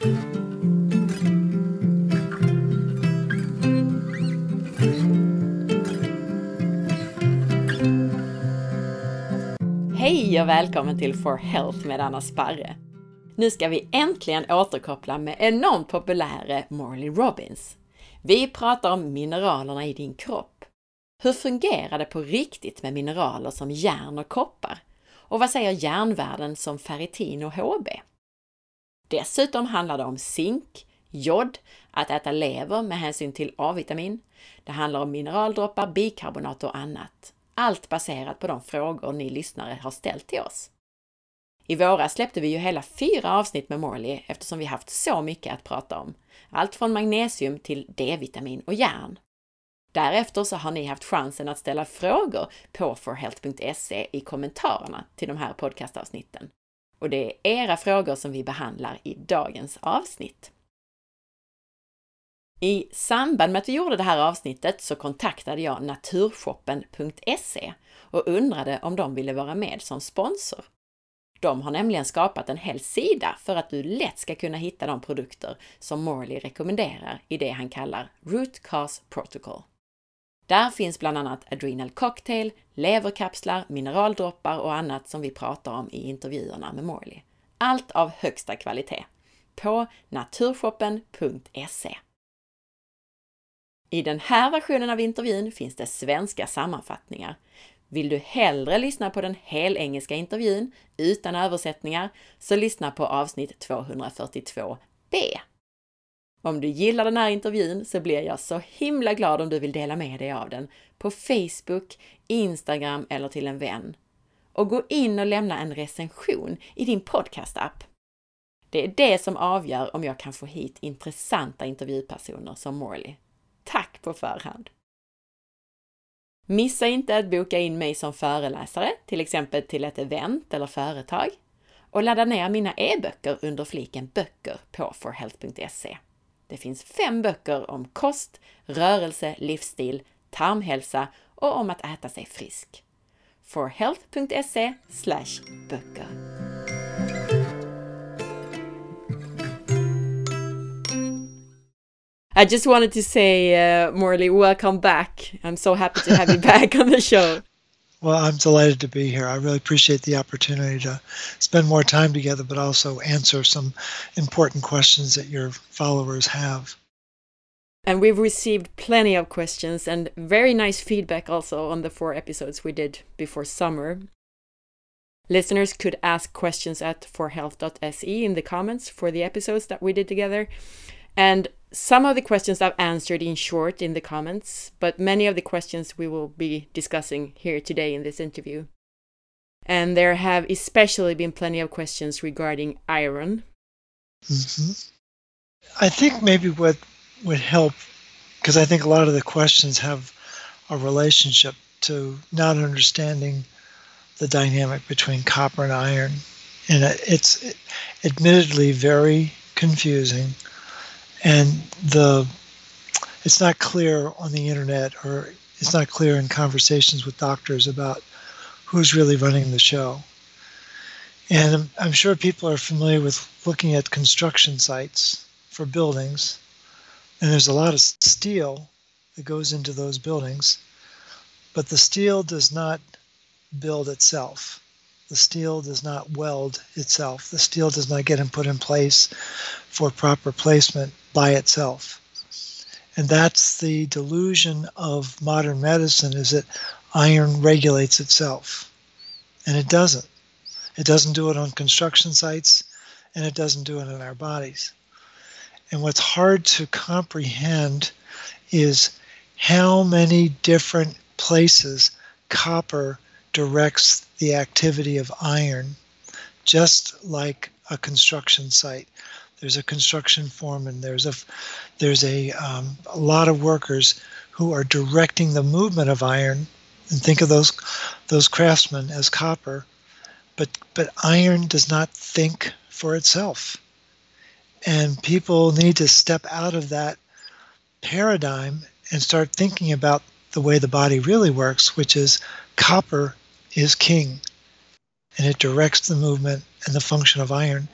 Hej och välkommen till For Health med Anna Sparre. Nu ska vi äntligen återkoppla med enormt populäre Morley Robbins. Vi pratar om mineralerna i din kropp. Hur fungerar det på riktigt med mineraler som järn och koppar? Och vad säger järnvärden som ferritin och HB? Dessutom handlar det om zink, jod, att äta lever med hänsyn till A-vitamin. Det handlar om mineraldroppar, bikarbonat och annat. Allt baserat på de frågor ni lyssnare har ställt till oss. I våras släppte vi ju hela fyra avsnitt med Morley eftersom vi haft så mycket att prata om. Allt från magnesium till D-vitamin och järn. Därefter så har ni haft chansen att ställa frågor på forhealth.se i kommentarerna till de här podcastavsnitten. Och det är era frågor som vi behandlar i dagens avsnitt. I samband med att vi gjorde det här avsnittet så kontaktade jag naturshoppen.se och undrade om de ville vara med som sponsor. De har nämligen skapat en hel sida för att du lätt ska kunna hitta de produkter som Morley rekommenderar i det han kallar Root Cause Protocol. Där finns bland annat Adrenal Cocktail, leverkapslar, mineraldroppar och annat som vi pratar om i intervjuerna med Morley. Allt av högsta kvalitet. På naturshoppen.se. I den här versionen av intervjun finns det svenska sammanfattningar. Vill du hellre lyssna på den helengelska intervjun utan översättningar så lyssna på avsnitt 242b. Om du gillar den här intervjun så blir jag så himla glad om du vill dela med dig av den på Facebook, Instagram eller till en vän. Och gå in och lämna en recension i din podcastapp. Det är det som avgör om jag kan få hit intressanta intervjupersoner som Morley. Tack på förhand! Missa inte att boka in mig som föreläsare, till exempel till ett event eller företag, och ladda ner mina e-böcker under fliken böcker på forhealth.se. Det finns fem böcker om kost, rörelse, livsstil, tarmhälsa och om att äta sig frisk. forhealth.se böcker. I just wanted to say, uh, Morley, welcome back. I'm so happy to have you back on the show. Well, I'm delighted to be here. I really appreciate the opportunity to spend more time together, but also answer some important questions that your followers have. And we've received plenty of questions and very nice feedback also on the four episodes we did before summer. Listeners could ask questions at forhealth.se in the comments for the episodes that we did together. And some of the questions I've answered in short in the comments, but many of the questions we will be discussing here today in this interview. And there have especially been plenty of questions regarding iron. Mm-hmm. I think maybe what would help, because I think a lot of the questions have a relationship to not understanding the dynamic between copper and iron. And it's admittedly very confusing and the it's not clear on the internet or it's not clear in conversations with doctors about who's really running the show. And I'm, I'm sure people are familiar with looking at construction sites for buildings, and there's a lot of steel that goes into those buildings, but the steel does not build itself. The steel does not weld itself. The steel does not get put in place for proper placement by itself. And that's the delusion of modern medicine is that iron regulates itself. And it doesn't. It doesn't do it on construction sites and it doesn't do it in our bodies. And what's hard to comprehend is how many different places copper directs the activity of iron, just like a construction site. There's a construction foreman, there's a there's a um, a lot of workers who are directing the movement of iron, and think of those those craftsmen as copper, but but iron does not think for itself, and people need to step out of that paradigm and start thinking about the way the body really works, which is copper is king, and it directs the movement and the function of iron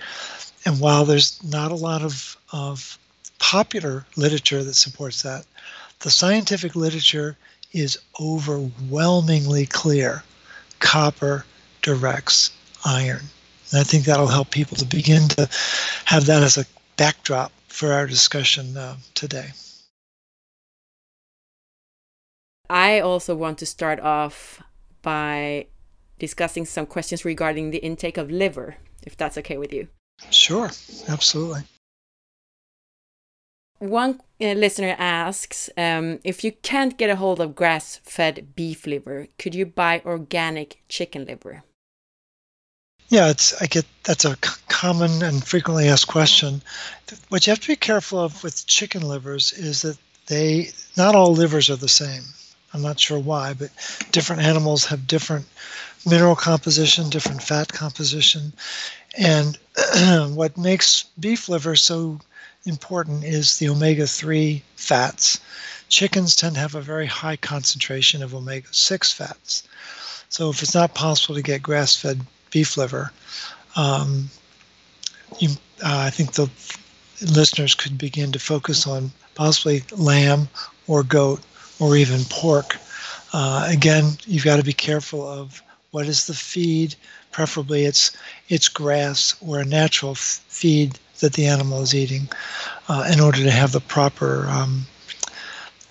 and while there's not a lot of, of popular literature that supports that, the scientific literature is overwhelmingly clear. Copper directs iron. And I think that'll help people to begin to have that as a backdrop for our discussion uh, today. I also want to start off by discussing some questions regarding the intake of liver, if that's okay with you. Sure, absolutely. One uh, listener asks um, if you can't get a hold of grass fed beef liver, could you buy organic chicken liver? Yeah, it's I get that's a common and frequently asked question. What you have to be careful of with chicken livers is that they not all livers are the same. I'm not sure why, but different animals have different mineral composition, different fat composition, and what makes beef liver so important is the omega 3 fats. Chickens tend to have a very high concentration of omega 6 fats. So if it's not possible to get grass fed beef liver, um, you, uh, I think the listeners could begin to focus on possibly lamb or goat or even pork. Uh, again, you've got to be careful of what is the feed. Preferably, it's it's grass or a natural feed that the animal is eating, uh, in order to have the proper um,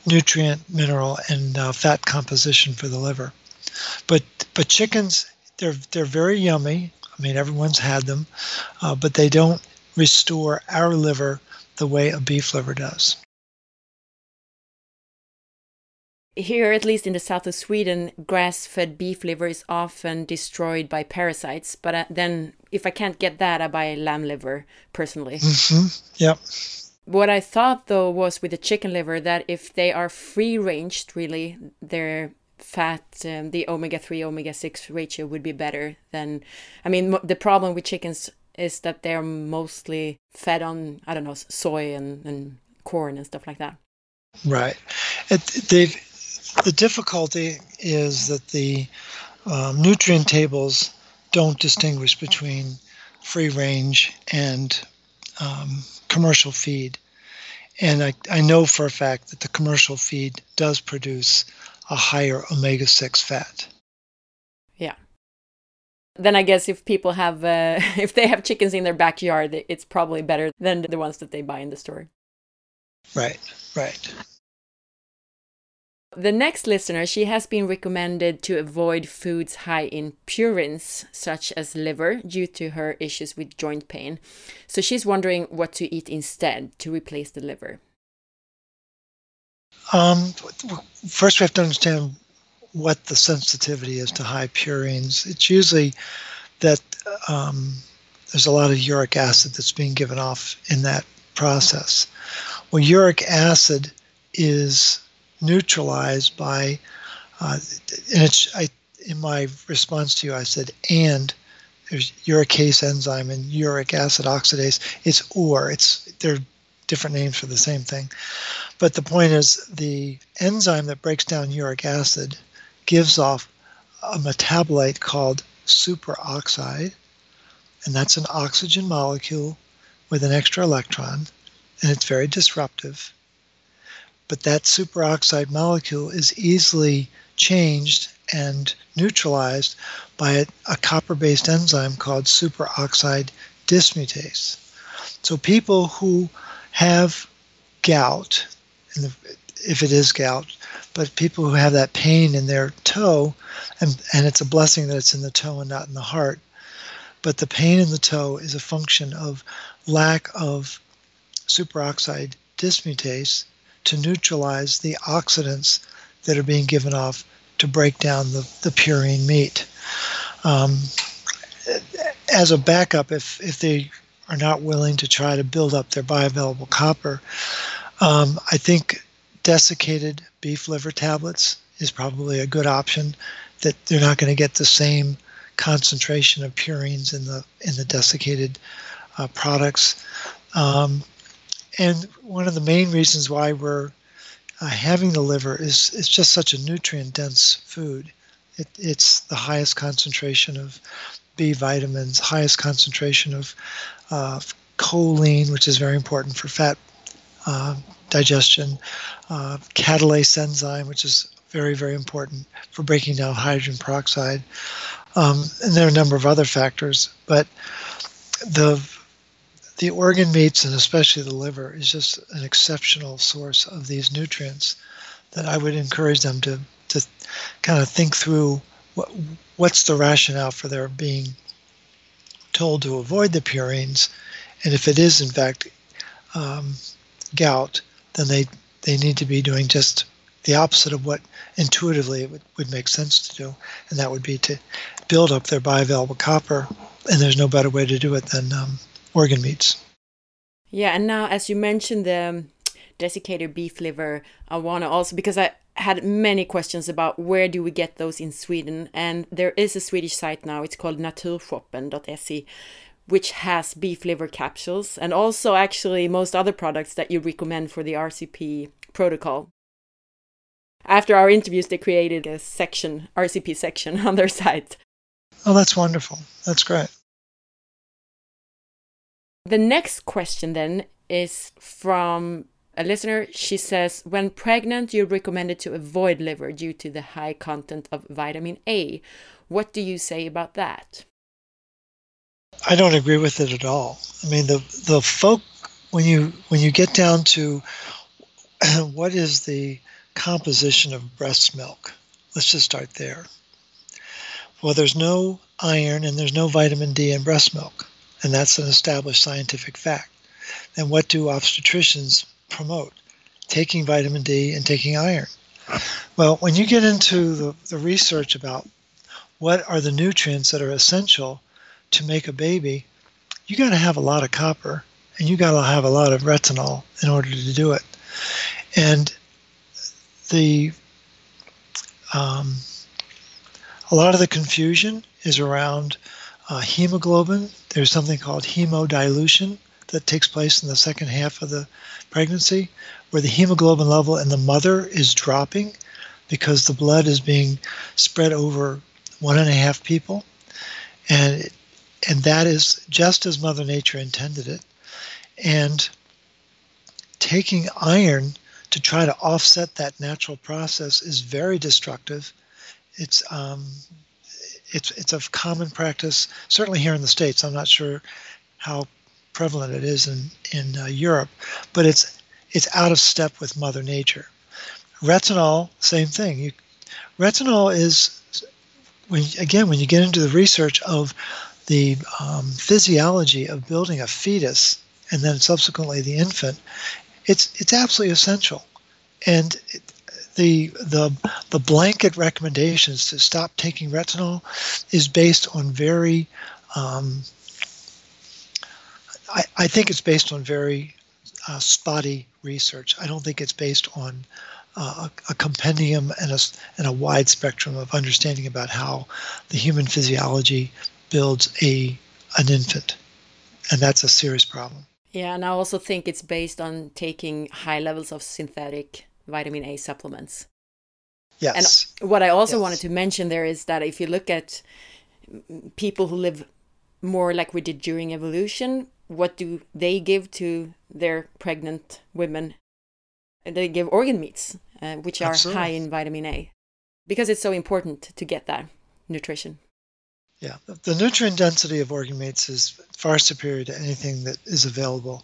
nutrient, mineral, and uh, fat composition for the liver. But but chickens, they're they're very yummy. I mean, everyone's had them, uh, but they don't restore our liver the way a beef liver does. Here, at least in the south of Sweden, grass fed beef liver is often destroyed by parasites. But uh, then, if I can't get that, I buy lamb liver personally. Mm-hmm. Yep. What I thought though was with the chicken liver that if they are free ranged, really, their fat, um, the omega 3, omega 6 ratio would be better than. I mean, the problem with chickens is that they're mostly fed on, I don't know, soy and, and corn and stuff like that. Right. It, they've the difficulty is that the um, nutrient tables don't distinguish between free range and um, commercial feed. And I, I know for a fact that the commercial feed does produce a higher omega 6 fat. Yeah. Then I guess if people have, uh, if they have chickens in their backyard, it's probably better than the ones that they buy in the store. Right, right. The next listener, she has been recommended to avoid foods high in purines, such as liver, due to her issues with joint pain. So she's wondering what to eat instead to replace the liver. Um, first, we have to understand what the sensitivity is to high purines. It's usually that um, there's a lot of uric acid that's being given off in that process. Well, uric acid is neutralized by, uh, and it's I in my response to you, I said and there's uricase enzyme and uric acid oxidase. It's or it's they're different names for the same thing. But the point is the enzyme that breaks down uric acid gives off a metabolite called superoxide, and that's an oxygen molecule with an extra electron, and it's very disruptive but that superoxide molecule is easily changed and neutralized by a, a copper-based enzyme called superoxide dismutase. So people who have gout, if it is gout, but people who have that pain in their toe, and, and it's a blessing that it's in the toe and not in the heart, but the pain in the toe is a function of lack of superoxide dismutase to neutralize the oxidants that are being given off to break down the, the purine meat. Um, as a backup, if, if they are not willing to try to build up their bioavailable copper, um, I think desiccated beef liver tablets is probably a good option. That they're not going to get the same concentration of purines in the in the desiccated uh, products. Um, and one of the main reasons why we're uh, having the liver is it's just such a nutrient dense food. It, it's the highest concentration of B vitamins, highest concentration of uh, choline, which is very important for fat uh, digestion, catalase enzyme, which is very, very important for breaking down hydrogen peroxide. Um, and there are a number of other factors, but the the organ meats and especially the liver is just an exceptional source of these nutrients that I would encourage them to to kind of think through what what's the rationale for their being told to avoid the purines, and if it is in fact um, gout, then they they need to be doing just the opposite of what intuitively it would, would make sense to do, and that would be to build up their bioavailable copper. And there's no better way to do it than um, organ meats. Yeah, and now as you mentioned the desiccated beef liver, I want to also because I had many questions about where do we get those in Sweden, and there is a Swedish site now. It's called naturshoppen.se, which has beef liver capsules and also actually most other products that you recommend for the RCP protocol. After our interviews, they created a section, RCP section on their site. Oh, that's wonderful. That's great. The next question then is from a listener. She says, When pregnant, you're recommended to avoid liver due to the high content of vitamin A. What do you say about that? I don't agree with it at all. I mean, the the folk when you when you get down to what is the composition of breast milk, let's just start there. Well, there's no iron and there's no vitamin D in breast milk, and that's an established scientific fact. And what do obstetricians promote? Taking vitamin D and taking iron. Well, when you get into the, the research about what are the nutrients that are essential to make a baby, you got to have a lot of copper and you got to have a lot of retinol in order to do it. And the um, a lot of the confusion is around uh, hemoglobin. There's something called hemodilution that takes place in the second half of the pregnancy, where the hemoglobin level in the mother is dropping because the blood is being spread over one and a half people, and and that is just as Mother Nature intended it. And taking iron to try to offset that natural process is very destructive. It's um, it's it's a common practice, certainly here in the states. I'm not sure how prevalent it is in in uh, Europe, but it's it's out of step with Mother Nature. Retinol, same thing. You, retinol is when again when you get into the research of the um, physiology of building a fetus and then subsequently the infant, it's it's absolutely essential. And it, the the the blanket recommendations to stop taking retinol is based on very um, I, I think it's based on very uh, spotty research. I don't think it's based on uh, a, a, compendium and a, and a wide spectrum of understanding about how the human physiology builds a an infant, and that's a serious problem. Yeah, and I also think it's based on taking high levels of synthetic vitamin A supplements. Yes. And what I also yes. wanted to mention there is that if you look at people who live more like we did during evolution, what do they give to their pregnant women? They give organ meats, uh, which are Absolutely. high in vitamin A, because it's so important to get that nutrition. Yeah, the nutrient density of organ meats is far superior to anything that is available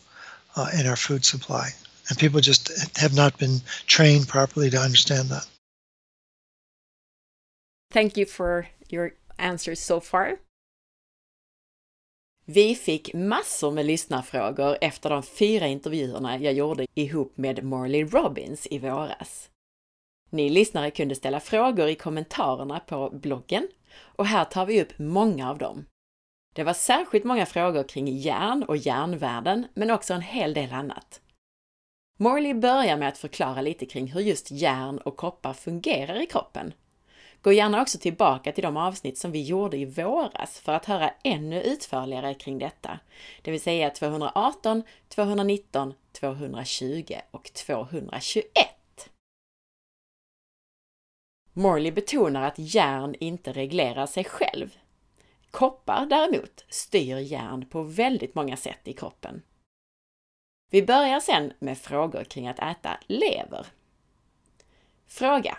uh, in our food supply. And people just have not been trained properly to understand that. Thank you for your answers so far. Vi fick massor med lyssnarfrågor efter de fyra intervjuerna jag gjorde ihop med Morley Robbins i våras. Ni lyssnare kunde ställa frågor i kommentarerna på bloggen och här tar vi upp många av dem. Det var särskilt många frågor kring järn och järnvärden, men också en hel del annat. Morley börjar med att förklara lite kring hur just järn och koppar fungerar i kroppen. Gå gärna också tillbaka till de avsnitt som vi gjorde i våras för att höra ännu utförligare kring detta, det vill säga 218, 219, 220 och 221. Morley betonar att järn inte reglerar sig själv. Koppar däremot styr järn på väldigt många sätt i kroppen. Vi börjar sen med frågor kring att äta lever. Fråga.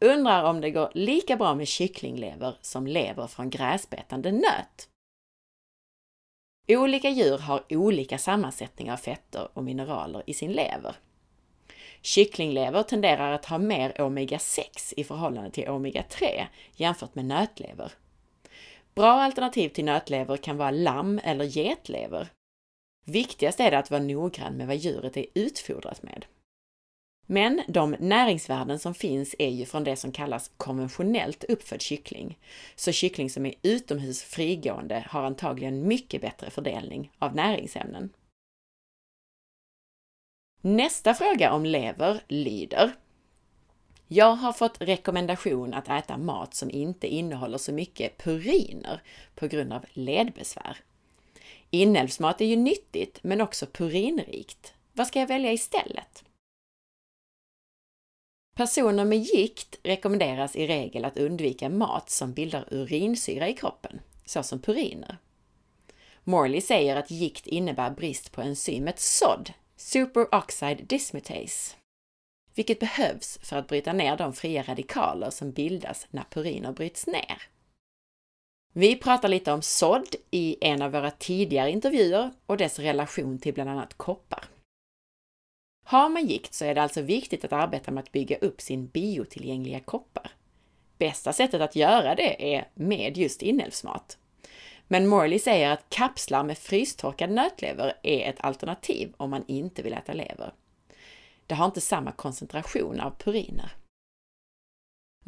Undrar om det går lika bra med kycklinglever som lever från gräsbetande nöt? Olika djur har olika sammansättning av fetter och mineraler i sin lever. Kycklinglever tenderar att ha mer omega-6 i förhållande till omega-3 jämfört med nötlever. Bra alternativ till nötlever kan vara lamm eller getlever. Viktigast är det att vara noggrann med vad djuret är utfodrat med. Men de näringsvärden som finns är ju från det som kallas konventionellt uppfödd kyckling. Så kyckling som är utomhus frigående har antagligen mycket bättre fördelning av näringsämnen. Nästa fråga om lever lyder jag har fått rekommendation att äta mat som inte innehåller så mycket puriner på grund av ledbesvär. Inälvsmat är ju nyttigt, men också purinrikt. Vad ska jag välja istället? Personer med gikt rekommenderas i regel att undvika mat som bildar urinsyra i kroppen, såsom puriner. Morley säger att gikt innebär brist på enzymet SOD, superoxide dismutase, vilket behövs för att bryta ner de fria radikaler som bildas när puriner bryts ner. Vi pratar lite om sådd i en av våra tidigare intervjuer och dess relation till bland annat koppar. Har man gikt så är det alltså viktigt att arbeta med att bygga upp sin biotillgängliga koppar. Bästa sättet att göra det är med just inälvsmat. Men Morley säger att kapslar med frystorkad nötlever är ett alternativ om man inte vill äta lever. Det har inte samma koncentration av puriner.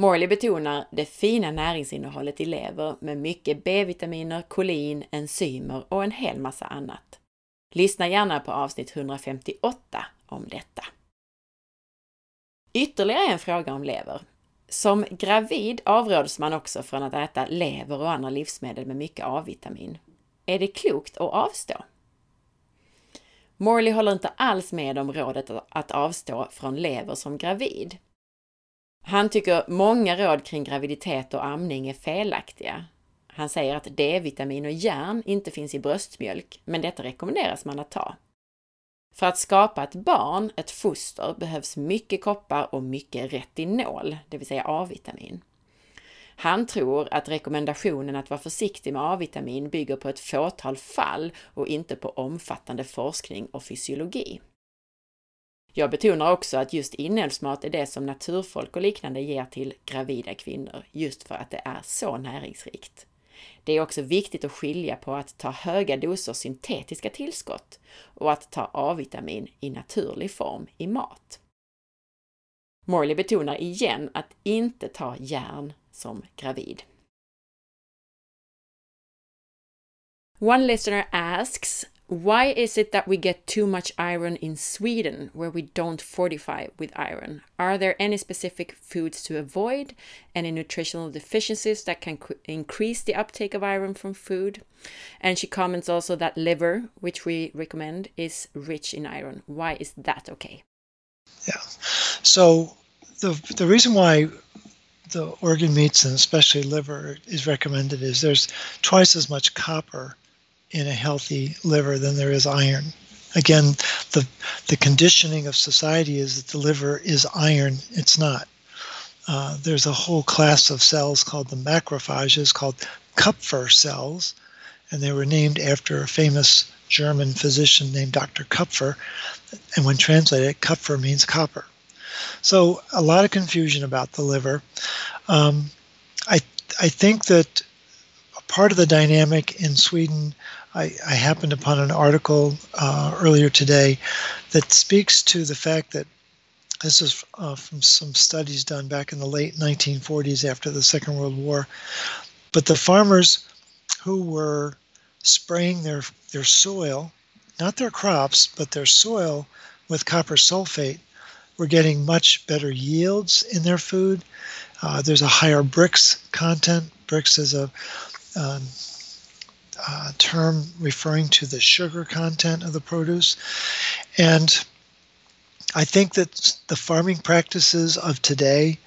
Morley betonar det fina näringsinnehållet i lever med mycket B-vitaminer, kolin, enzymer och en hel massa annat. Lyssna gärna på avsnitt 158 om detta. Ytterligare en fråga om lever. Som gravid avråds man också från att äta lever och andra livsmedel med mycket A-vitamin. Är det klokt att avstå? Morley håller inte alls med om rådet att avstå från lever som gravid. Han tycker många råd kring graviditet och amning är felaktiga. Han säger att D-vitamin och järn inte finns i bröstmjölk, men detta rekommenderas man att ta. För att skapa ett barn, ett foster, behövs mycket koppar och mycket retinol, det vill säga A-vitamin. Han tror att rekommendationen att vara försiktig med A-vitamin bygger på ett fåtal fall och inte på omfattande forskning och fysiologi. Jag betonar också att just inälvsmat är det som naturfolk och liknande ger till gravida kvinnor, just för att det är så näringsrikt. Det är också viktigt att skilja på att ta höga doser syntetiska tillskott och att ta A-vitamin i naturlig form i mat. Morley betonar igen att inte ta järn som gravid. One listener asks Why is it that we get too much iron in Sweden where we don't fortify with iron? Are there any specific foods to avoid? Any nutritional deficiencies that can increase the uptake of iron from food? And she comments also that liver, which we recommend, is rich in iron. Why is that okay? Yeah. So the the reason why the organ meats and especially liver is recommended is there's twice as much copper in a healthy liver than there is iron. Again, the the conditioning of society is that the liver is iron. It's not. Uh, there's a whole class of cells called the macrophages, called Kupffer cells, and they were named after a famous German physician named Dr. Kupffer. And when translated, Kupfer means copper. So a lot of confusion about the liver. Um, I I think that a part of the dynamic in Sweden I, I happened upon an article uh, earlier today that speaks to the fact that this is uh, from some studies done back in the late 1940s after the Second World War. But the farmers who were spraying their, their soil, not their crops, but their soil with copper sulfate, were getting much better yields in their food. Uh, there's a higher Brix content. Brix is a um, uh, term referring to the sugar content of the produce. And I think that the farming practices of today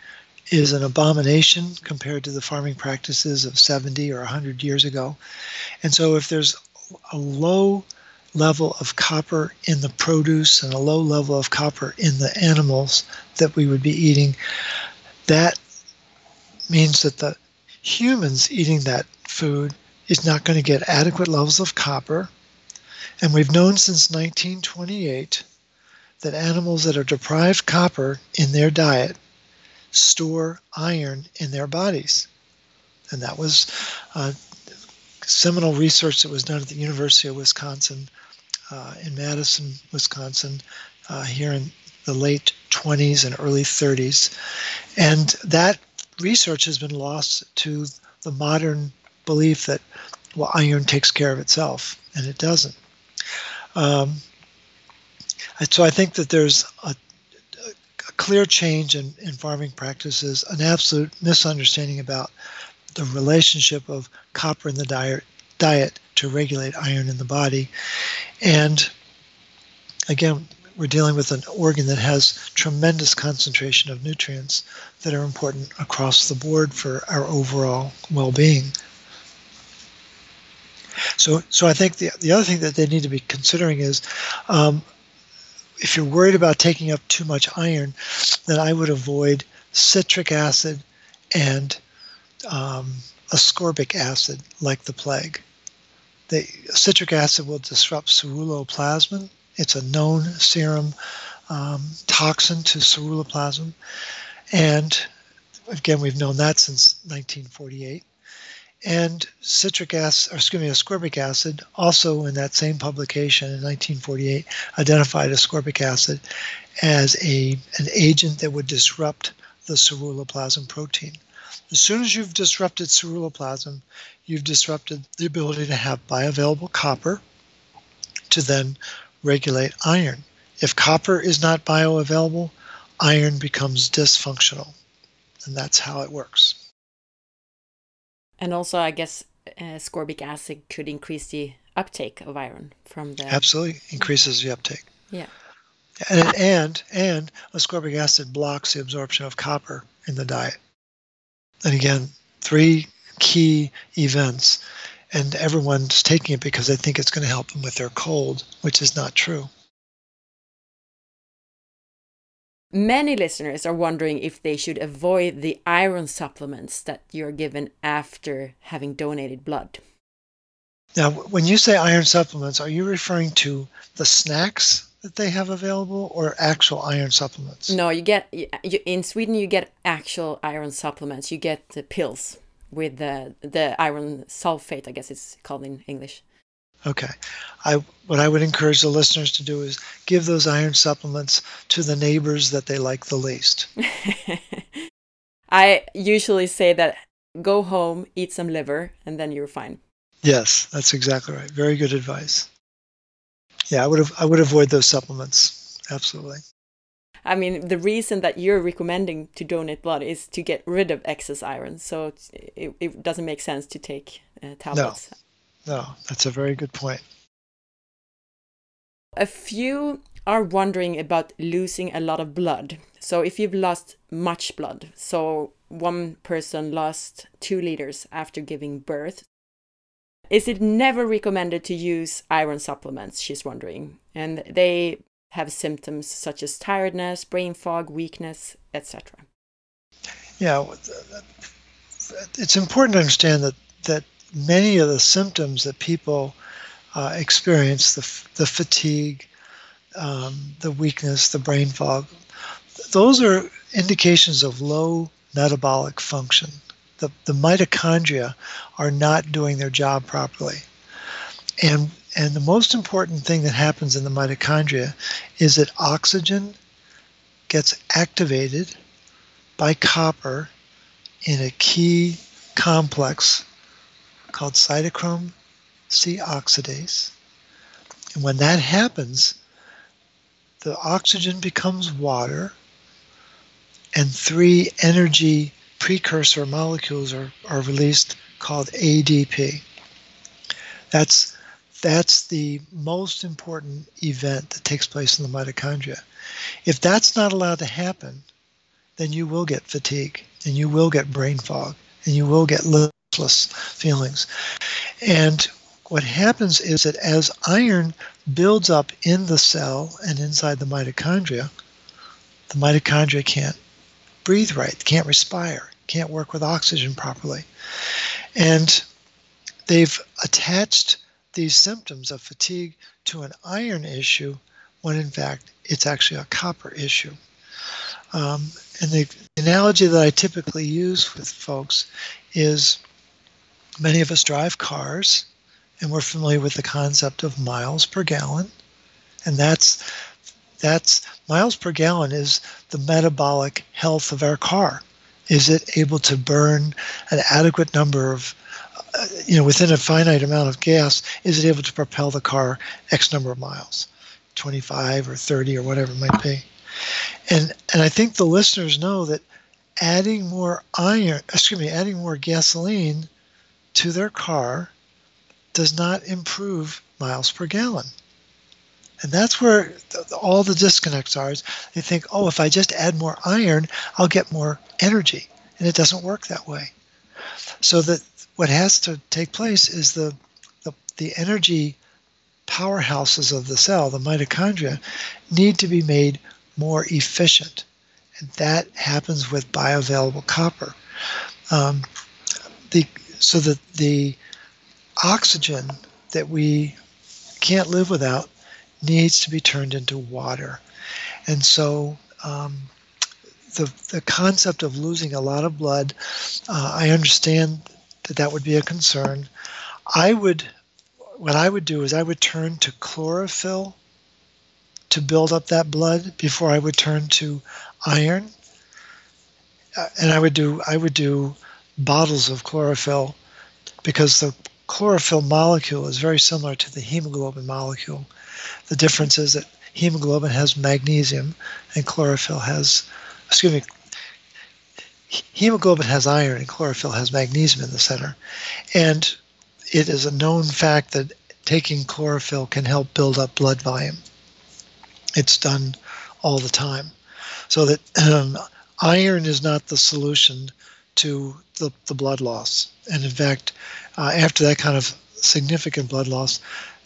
is an abomination compared to the farming practices of 70 or 100 years ago. And so, if there's a low level of copper in the produce and a low level of copper in the animals that we would be eating, that means that the humans eating that food is not going to get adequate levels of copper. And we've known since 1928 that animals that are deprived copper in their diet store iron in their bodies. And that was uh, seminal research that was done at the University of Wisconsin uh, in Madison, Wisconsin, uh, here in the late 20s and early 30s. And that research has been lost to the modern belief that well, iron takes care of itself, and it doesn't. Um, so I think that there's a, a clear change in, in farming practices, an absolute misunderstanding about the relationship of copper in the diet, diet to regulate iron in the body. And again, we're dealing with an organ that has tremendous concentration of nutrients that are important across the board for our overall well-being. So, so I think the the other thing that they need to be considering is, um, if you're worried about taking up too much iron, then I would avoid citric acid and um, ascorbic acid like the plague. The citric acid will disrupt ceruloplasmin. It's a known serum um, toxin to ceruloplasmin. And again, we've known that since 1948. And citric acid, or excuse me, ascorbic acid, also in that same publication in 1948, identified ascorbic acid as a, an agent that would disrupt the ceruloplasmin protein. As soon as you've disrupted ceruloplasmin, you've disrupted the ability to have bioavailable copper to then regulate iron. If copper is not bioavailable, iron becomes dysfunctional. And that's how it works. And also, I guess uh, ascorbic acid could increase the uptake of iron from the. Absolutely, increases the uptake. Yeah. And, and and ascorbic acid blocks the absorption of copper in the diet. And again, three key events, and everyone's taking it because they think it's going to help them with their cold, which is not true. Many listeners are wondering if they should avoid the iron supplements that you're given after having donated blood. Now, when you say iron supplements, are you referring to the snacks that they have available or actual iron supplements? No, you get you, in Sweden you get actual iron supplements. You get the pills with the the iron sulfate, I guess it's called in English. Okay. I what I would encourage the listeners to do is give those iron supplements to the neighbors that they like the least. I usually say that go home, eat some liver, and then you're fine. Yes, that's exactly right. Very good advice. Yeah, I would have I would avoid those supplements. Absolutely. I mean, the reason that you're recommending to donate blood is to get rid of excess iron. So it, it doesn't make sense to take uh, tablets. No, no, that's a very good point. A few are wondering about losing a lot of blood. So if you've lost much blood, so one person lost two liters after giving birth, is it never recommended to use iron supplements? She's wondering. And they have symptoms such as tiredness, brain fog, weakness, etc. Yeah, it's important to understand that that many of the symptoms that people uh, experience the, the fatigue, um, the weakness, the brain fog those are indications of low metabolic function. The, the mitochondria are not doing their job properly. And and the most important thing that happens in the mitochondria is that oxygen gets activated by copper in a key complex called cytochrome C oxidase. And when that happens, the oxygen becomes water, and three energy precursor molecules are, are released called ADP. That's that's the most important event that takes place in the mitochondria. If that's not allowed to happen, then you will get fatigue and you will get brain fog and you will get feelings. And what happens is that as iron builds up in the cell and inside the mitochondria, the mitochondria can't breathe right, can't respire, can't work with oxygen properly. And they've attached these symptoms of fatigue to an iron issue when in fact it's actually a copper issue. Um, and the analogy that I typically use with folks is many of us drive cars and we're familiar with the concept of miles per gallon. And that's that's miles per gallon is the metabolic health of our car. Is it able to burn an adequate number of uh, you know within a finite amount of gas is it able to propel the car x number of miles 25 or 30 or whatever it might be and and I think the listeners know that adding more iron, excuse me, adding more gasoline to their car does not improve miles per gallon. And that's where all the disconnects are. Is they think, oh, if I just add more iron, I'll get more energy. And it doesn't work that way. So that what has to take place is the, the, the energy powerhouses of the cell, the mitochondria, need to be made more efficient. And that happens with bioavailable copper. Um, the, so that the oxygen that we can't live without needs to be turned into water. And so um, the, the concept of losing a lot of blood, uh, I understand that that would be a concern. I would, what I would do is I would turn to chlorophyll to build up that blood before I would turn to iron. Uh, and I would do I would do bottles of chlorophyll because the chlorophyll molecule is very similar to the hemoglobin molecule. The difference is that hemoglobin has magnesium and chlorophyll has excuse me hemoglobin has iron and chlorophyll has magnesium in the center. And it is a known fact that taking chlorophyll can help build up blood volume it's done all the time. So that um, iron is not the solution to the, the blood loss. And in fact, uh, after that kind of significant blood loss,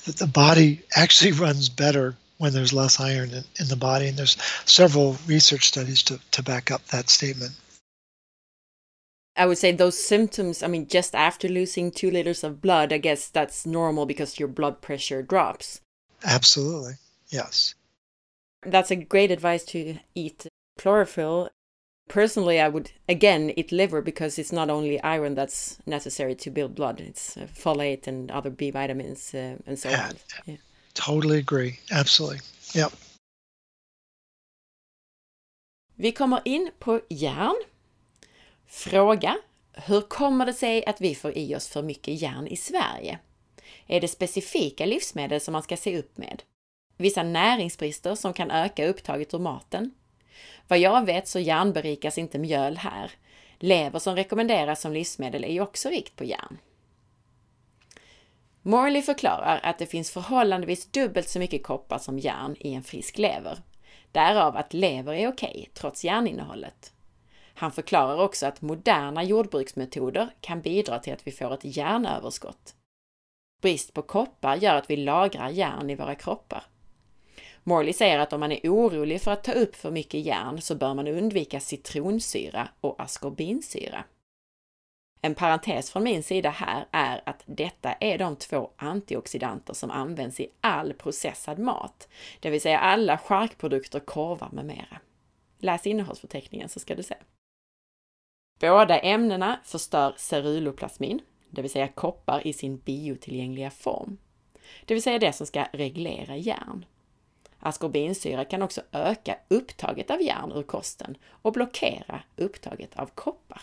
the, the body actually runs better when there's less iron in, in the body. And there's several research studies to, to back up that statement. I would say those symptoms, I mean, just after losing two liters of blood, I guess that's normal because your blood pressure drops. Absolutely. Yes. That's a great advice to eat chlorophyll. Personally, I would again eat liver because it's not only iron that's necessary to build blood, it's uh, folate and other B vitamins uh, and so yeah, on. Yeah. Totally agree. Absolutely. Yep. Vi kommer in på järn. Fråga. Hur kommer det sig att vi får i oss för mycket järn i Sverige? Är det specifika livsmedel som man ska se upp med? vissa näringsbrister som kan öka upptaget ur maten. Vad jag vet så järnberikas inte mjöl här. Lever som rekommenderas som livsmedel är ju också rikt på järn. Morley förklarar att det finns förhållandevis dubbelt så mycket koppar som järn i en frisk lever. Därav att lever är okej, trots järninnehållet. Han förklarar också att moderna jordbruksmetoder kan bidra till att vi får ett järnöverskott. Brist på koppar gör att vi lagrar järn i våra kroppar. Morley säger att om man är orolig för att ta upp för mycket järn så bör man undvika citronsyra och askorbinsyra. En parentes från min sida här är att detta är de två antioxidanter som används i all processad mat, det vill säga alla charkprodukter, korvar med mera. Läs innehållsförteckningen så ska du se. Båda ämnena förstör ceruloplasmin, det vill säga koppar i sin biotillgängliga form, det vill säga det som ska reglera järn. Askorbinsyra kan också öka upptaget av järn ur kosten och blockera upptaget av koppar.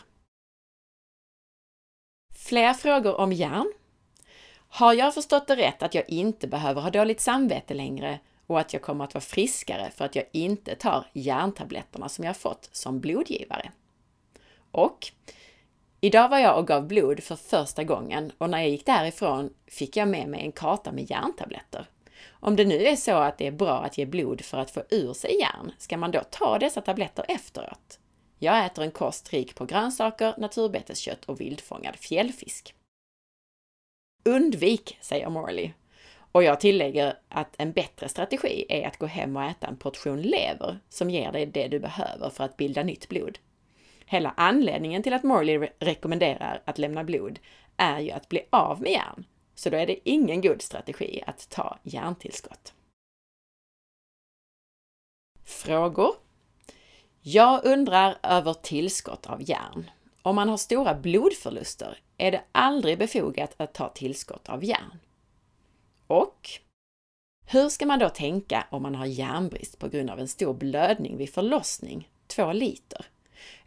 Fler frågor om järn? Har jag förstått det rätt att jag inte behöver ha dåligt samvete längre och att jag kommer att vara friskare för att jag inte tar järntabletterna som jag fått som blodgivare? Och Idag var jag och gav blod för första gången och när jag gick därifrån fick jag med mig en karta med järntabletter om det nu är så att det är bra att ge blod för att få ur sig järn, ska man då ta dessa tabletter efteråt? Jag äter en kost rik på grönsaker, naturbeteskött och vildfångad fjällfisk. Undvik, säger Morley. Och jag tillägger att en bättre strategi är att gå hem och äta en portion lever som ger dig det du behöver för att bilda nytt blod. Hela anledningen till att Morley re rekommenderar att lämna blod är ju att bli av med järn, så då är det ingen god strategi att ta järntillskott. Frågor? Jag undrar över tillskott av järn. Om man har stora blodförluster är det aldrig befogat att ta tillskott av järn. Och hur ska man då tänka om man har järnbrist på grund av en stor blödning vid förlossning, 2 liter?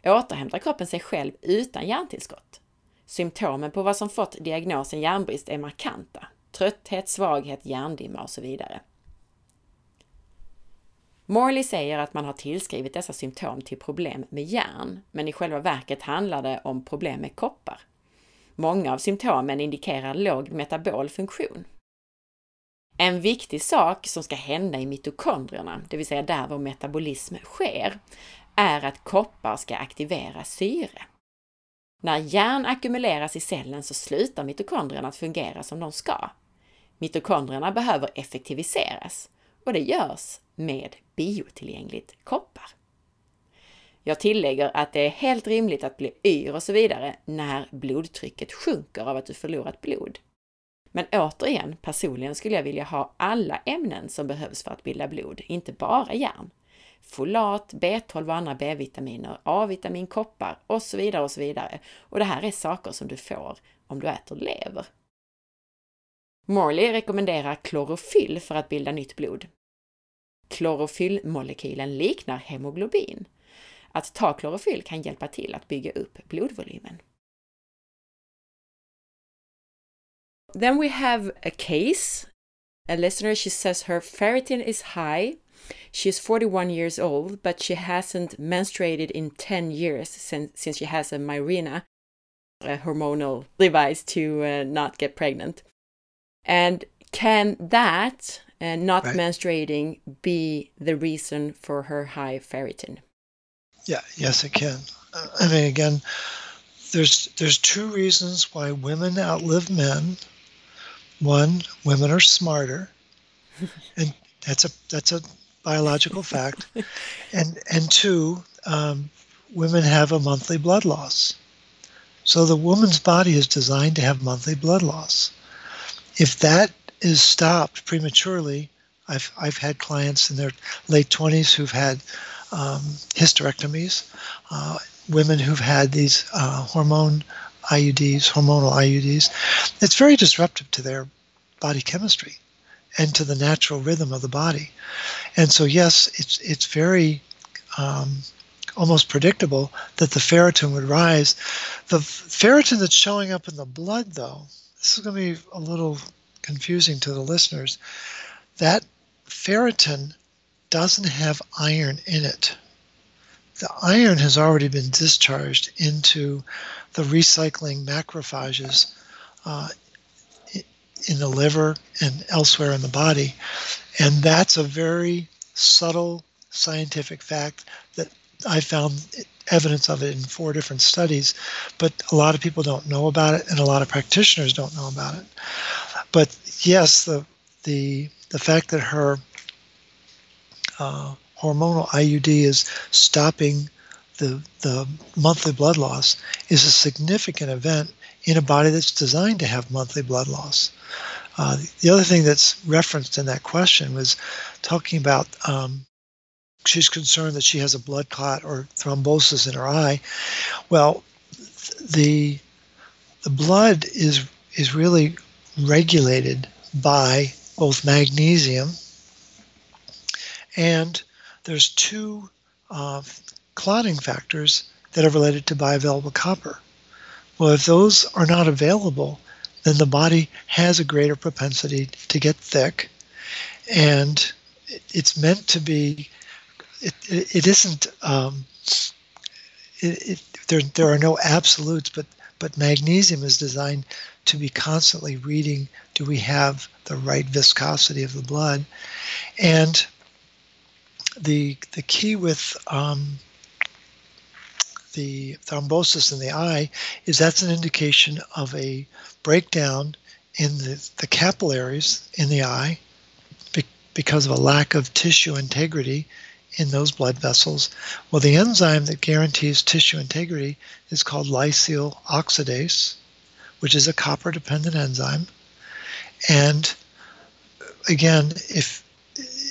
Återhämtar kroppen sig själv utan järntillskott? Symptomen på vad som fått diagnosen järnbrist är markanta. Trötthet, svaghet, hjärndimma och så vidare. Morley säger att man har tillskrivit dessa symptom till problem med järn, men i själva verket handlar det om problem med koppar. Många av symptomen indikerar låg metabol funktion. En viktig sak som ska hända i mitokondrierna, det vill säga där vår metabolism sker, är att koppar ska aktivera syre. När järn ackumuleras i cellen så slutar mitokondrierna att fungera som de ska. Mitokondrierna behöver effektiviseras och det görs med biotillgängligt koppar. Jag tillägger att det är helt rimligt att bli yr och så vidare när blodtrycket sjunker av att du förlorat blod. Men återigen, personligen skulle jag vilja ha alla ämnen som behövs för att bilda blod, inte bara järn. Folat, B12 och andra B-vitaminer, A-vitamin, koppar och så vidare och så vidare. Och det här är saker som du får om du äter lever. Morley rekommenderar klorofyll för att bilda nytt blod. Klorofyllmolekylen liknar hemoglobin. Att ta klorofyll kan hjälpa till att bygga upp blodvolymen. Then we have a case. A listener, she says her ferritin is high. She's 41 years old, but she hasn't menstruated in 10 years since, since she has a Mirena, a hormonal device to uh, not get pregnant. And can that uh, not right. menstruating be the reason for her high ferritin? Yeah, yes, it can. Uh, I mean, again, there's there's two reasons why women outlive men. One, women are smarter, and that's a that's a biological fact. and and two, um, women have a monthly blood loss. So the woman's body is designed to have monthly blood loss. If that is stopped prematurely. I've, I've had clients in their late 20s who've had um, hysterectomies, uh, women who've had these uh, hormone IUDs, hormonal IUDs. It's very disruptive to their body chemistry and to the natural rhythm of the body. And so, yes, it's, it's very um, almost predictable that the ferritin would rise. The ferritin that's showing up in the blood, though, this is going to be a little confusing to the listeners, that ferritin doesn't have iron in it. The iron has already been discharged into the recycling macrophages uh, in the liver and elsewhere in the body. And that's a very subtle scientific fact that I found evidence of it in four different studies, but a lot of people don't know about it, and a lot of practitioners don't know about it. But yes, the the the fact that her uh, hormonal IUD is stopping the the monthly blood loss is a significant event in a body that's designed to have monthly blood loss. Uh, the other thing that's referenced in that question was talking about um, she's concerned that she has a blood clot or thrombosis in her eye. Well, the the blood is is really regulated by both magnesium and there's two uh, clotting factors that are related to bioavailable copper. Well, if those are not available, then the body has a greater propensity to get thick, and it's meant to be. It, it, it isn't. Um, it, it, there, there are no absolutes, but but magnesium is designed to be constantly reading do we have the right viscosity of the blood? And the the key with um, the thrombosis in the eye is that's an indication of a breakdown in the, the capillaries in the eye be, because of a lack of tissue integrity in those blood vessels. Well, the enzyme that guarantees tissue integrity is called lysyl oxidase, which is a copper dependent enzyme. And again, if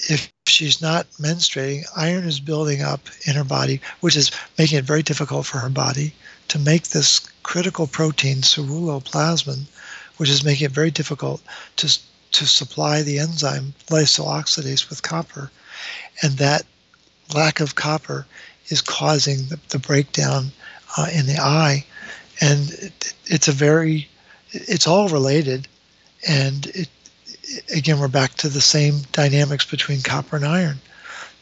if she's not menstruating, iron is building up in her body, which is making it very difficult for her body to make this critical protein, ceruloplasmin, which is making it very difficult to, to supply the enzyme lysyl oxidase with copper. And that lack of copper is causing the, the breakdown uh, in the eye. And it, it's a very, it's all related. And it, again, we're back to the same dynamics between copper and iron.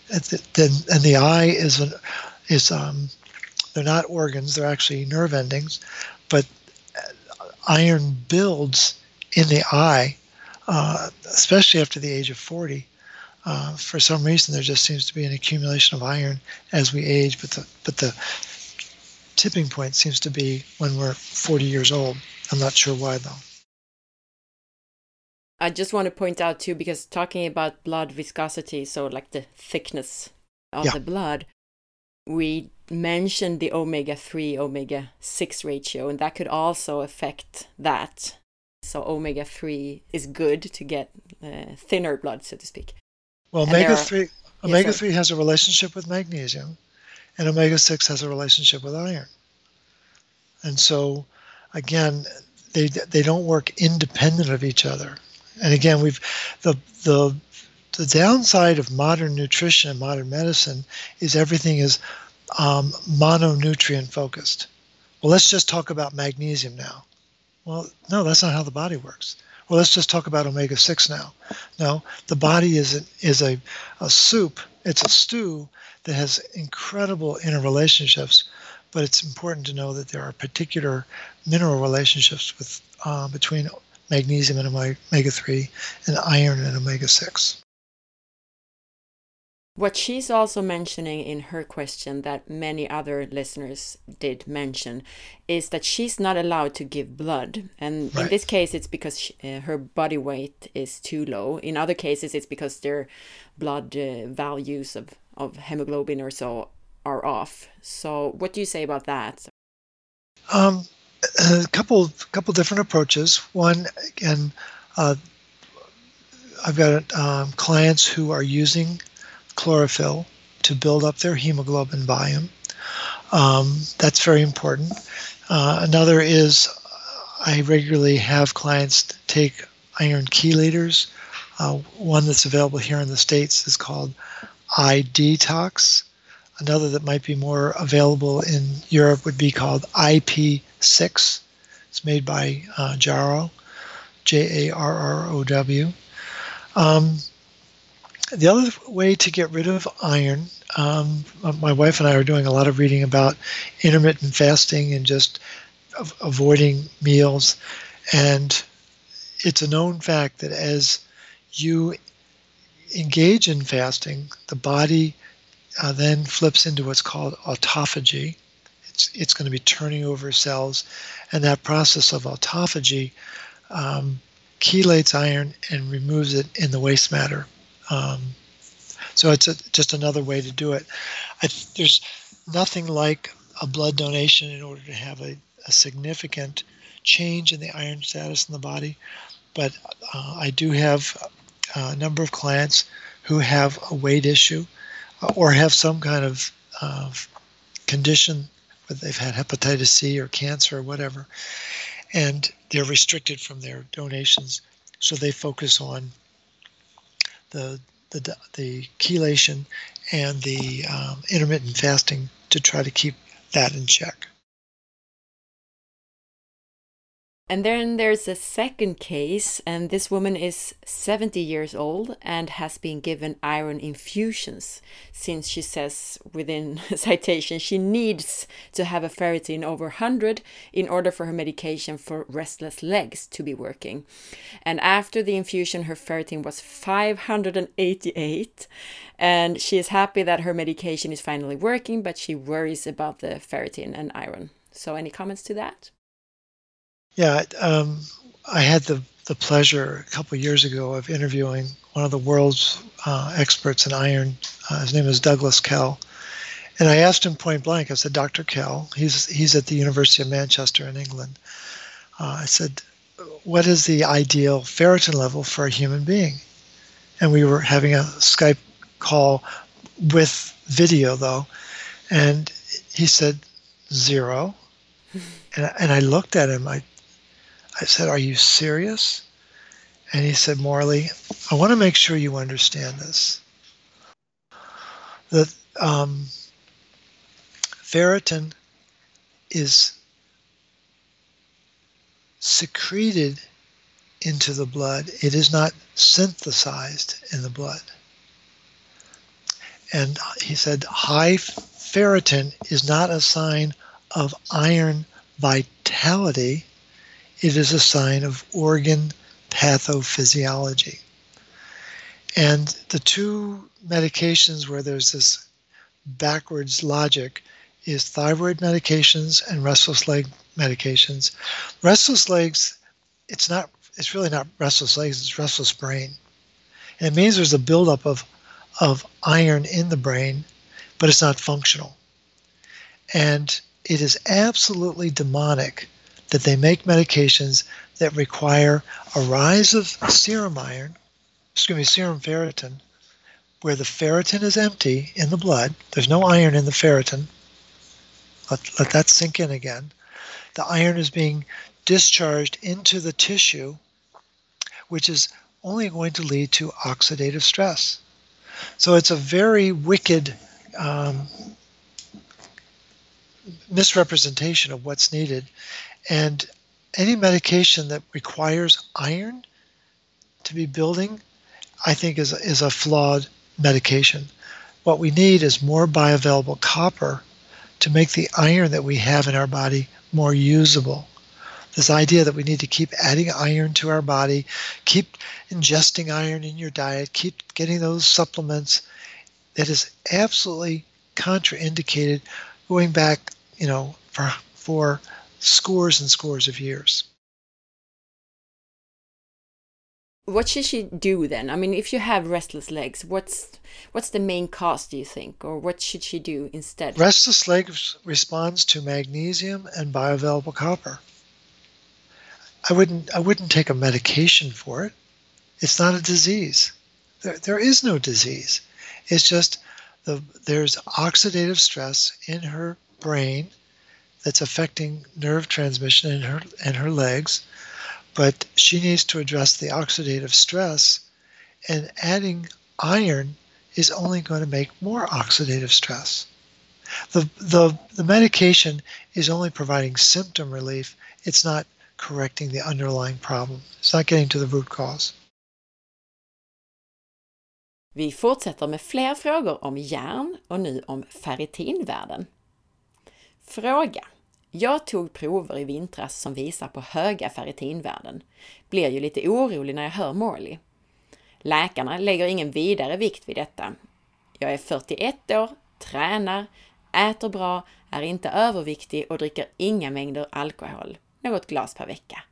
Then, and the eye is an, is um, they're not organs; they're actually nerve endings, but iron builds in the eye, uh, especially after the age of 40. Uh, for some reason, there just seems to be an accumulation of iron as we age, but the but the tipping point seems to be when we're 40 years old. I'm not sure why though. I just want to point out too, because talking about blood viscosity, so like the thickness of yeah. the blood, we mentioned the omega 3 omega 6 ratio, and that could also affect that. So, omega 3 is good to get uh, thinner blood, so to speak. Well, omega 3 omega 3 has a relationship with magnesium, and omega 6 has a relationship with iron. And so, again, they, they don't work independent of each other and again, we've the the the downside of modern nutrition and modern medicine is everything is um, mononutrient focused. Well, let's just talk about magnesium now. Well, no, that's not how the body works. Well, let's just talk about omega six now. No, the body is a, is a, a soup. It's a stew that has incredible interrelationships, but it's important to know that there are particular mineral relationships with uh, between magnesium and omega 3, and iron and omega 6. What she's also mentioning in her question, that many other listeners did mention, is that she's not allowed to give blood. And right. in this case, it's because she, uh, her body weight is too low. In other cases, it's because their blood uh, values of, of hemoglobin or so are off. So, what do you say about that? Um, a couple couple different approaches. One, again, uh, I've got um, clients who are using chlorophyll to build up their hemoglobin volume. Um, that's very important. Uh, another is I regularly have clients take iron chelators. Uh, one that's available here in the States is called iDetox. Another that might be more available in Europe would be called IP6. It's made by uh, Jarrow, J A R R O W. Um, the other way to get rid of iron, um, my wife and I are doing a lot of reading about intermittent fasting and just avoiding meals. And it's a known fact that as you engage in fasting, the body uh, then flips into what's called autophagy. It's, it's going to be turning over cells, and that process of autophagy um, chelates iron and removes it in the waste matter. Um, so it's a, just another way to do it. I, there's nothing like a blood donation in order to have a, a significant change in the iron status in the body, but uh, I do have a number of clients who have a weight issue or have some kind of uh, condition where they've had hepatitis C or cancer or whatever, and they're restricted from their donations. So they focus on the the, the chelation and the um, intermittent fasting to try to keep that in check. And then there's a second case, and this woman is 70 years old and has been given iron infusions since she says within citation she needs to have a ferritin over 100 in order for her medication for restless legs to be working. And after the infusion, her ferritin was 588, and she is happy that her medication is finally working, but she worries about the ferritin and iron. So, any comments to that? Yeah, um, I had the, the pleasure a couple years ago of interviewing one of the world's uh, experts in iron. Uh, his name is Douglas Kell. And I asked him point blank, I said, Dr. Kell, he's, he's at the University of Manchester in England. Uh, I said, what is the ideal ferritin level for a human being? And we were having a Skype call with video, though. And he said, zero. And, and I looked at him. I I said, Are you serious? And he said, Morley, I want to make sure you understand this. That um, ferritin is secreted into the blood, it is not synthesized in the blood. And he said, high ferritin is not a sign of iron vitality it is a sign of organ pathophysiology. And the two medications where there's this backwards logic is thyroid medications and restless leg medications. Restless legs, it's not it's really not restless legs, it's restless brain. And it means there's a buildup of of iron in the brain, but it's not functional. And it is absolutely demonic that they make medications that require a rise of serum iron, excuse me, serum ferritin, where the ferritin is empty in the blood. There's no iron in the ferritin. Let, let that sink in again. The iron is being discharged into the tissue, which is only going to lead to oxidative stress. So it's a very wicked um, misrepresentation of what's needed. And any medication that requires iron to be building, I think is, is a flawed medication. What we need is more bioavailable copper to make the iron that we have in our body more usable. This idea that we need to keep adding iron to our body, keep ingesting iron in your diet, keep getting those supplements, that is absolutely contraindicated going back, you know, for, for scores and scores of years. What should she do then? I mean, if you have restless legs, what's what's the main cause, do you think, or what should she do instead? Restless legs responds to magnesium and bioavailable copper. I wouldn't I wouldn't take a medication for it. It's not a disease. There, there is no disease. It's just the there's oxidative stress in her brain that's affecting nerve transmission in her in her legs, but she needs to address the oxidative stress, and adding iron is only going to make more oxidative stress. The, the, the medication is only providing symptom relief. It's not correcting the underlying problem. It's not getting to the root cause. Vi fortsätter med fler frågor om järn och nu om ferritinvärden. Fråga. Jag tog prover i vintras som visar på höga ferritinvärden. Blir ju lite orolig när jag hör Morley. Läkarna lägger ingen vidare vikt vid detta. Jag är 41 år, tränar, äter bra, är inte överviktig och dricker inga mängder alkohol, något glas per vecka.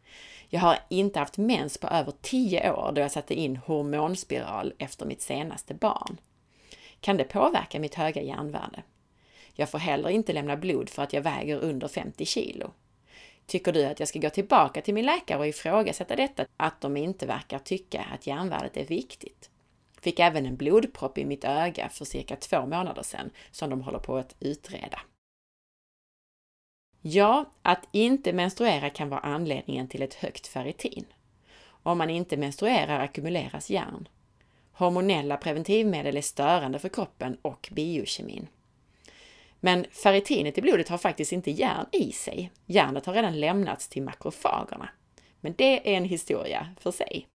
Jag har inte haft mens på över 10 år då jag satte in hormonspiral efter mitt senaste barn. Kan det påverka mitt höga järnvärde? Jag får heller inte lämna blod för att jag väger under 50 kilo. Tycker du att jag ska gå tillbaka till min läkare och ifrågasätta detta, att de inte verkar tycka att järnvärdet är viktigt? Fick även en blodpropp i mitt öga för cirka två månader sedan som de håller på att utreda. Ja, att inte menstruera kan vara anledningen till ett högt ferritin. Om man inte menstruerar ackumuleras järn. Hormonella preventivmedel är störande för kroppen och biokemin. Men ferritinet i blodet har faktiskt inte järn i sig. Järnet har redan lämnats till makrofagerna. Men det är en historia för sig.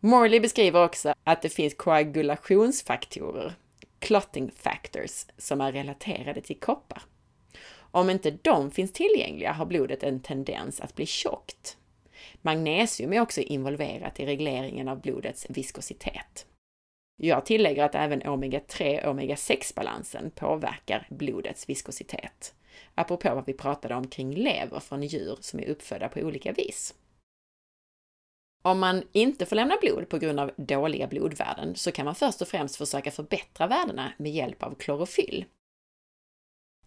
Morley beskriver också att det finns koagulationsfaktorer, clotting factors, som är relaterade till koppar. Om inte de finns tillgängliga har blodet en tendens att bli tjockt. Magnesium är också involverat i regleringen av blodets viskositet. Jag tillägger att även omega-3 och omega-6-balansen påverkar blodets viskositet. Apropå vad vi pratade om kring lever från djur som är uppfödda på olika vis. Om man inte får lämna blod på grund av dåliga blodvärden så kan man först och främst försöka förbättra värdena med hjälp av klorofyll.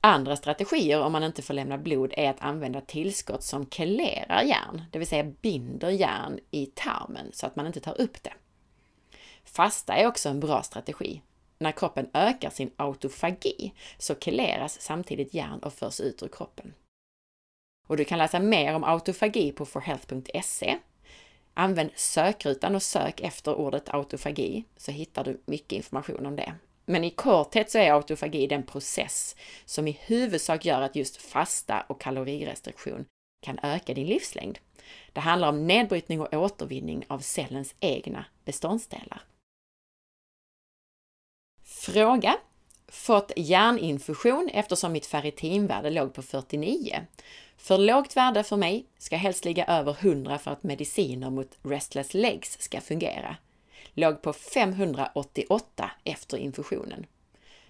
Andra strategier om man inte får lämna blod är att använda tillskott som kelerar järn, det vill säga binder järn i tarmen så att man inte tar upp det. Fasta är också en bra strategi. När kroppen ökar sin autofagi så keleras samtidigt järn och förs ut ur kroppen. Och du kan läsa mer om autofagi på forhealth.se. Använd sökrutan och sök efter ordet autofagi så hittar du mycket information om det. Men i korthet så är autofagi den process som i huvudsak gör att just fasta och kalorirestriktion kan öka din livslängd. Det handlar om nedbrytning och återvinning av cellens egna beståndsdelar. Fråga. Fått hjärninfusion eftersom mitt ferritinvärde låg på 49. För lågt värde för mig ska helst ligga över 100 för att mediciner mot restless legs ska fungera. Låg på 588 efter infusionen.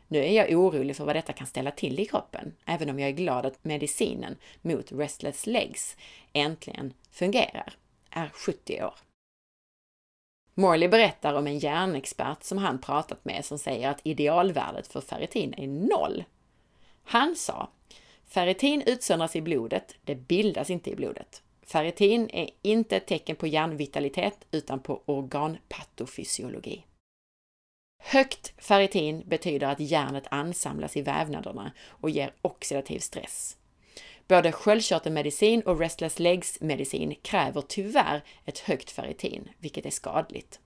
Nu är jag orolig för vad detta kan ställa till i kroppen, även om jag är glad att medicinen mot restless legs äntligen fungerar. Är 70 år. Morley berättar om en hjärnexpert som han pratat med som säger att idealvärdet för ferritin är noll. Han sa Ferritin utsöndras i blodet, det bildas inte i blodet. Ferritin är inte ett tecken på hjärnvitalitet utan på organpatofysiologi. Högt ferritin betyder att järnet ansamlas i vävnaderna och ger oxidativ stress. Både sköldkörtelmedicin och restless legs medicin kräver tyvärr ett högt ferritin, vilket är skadligt.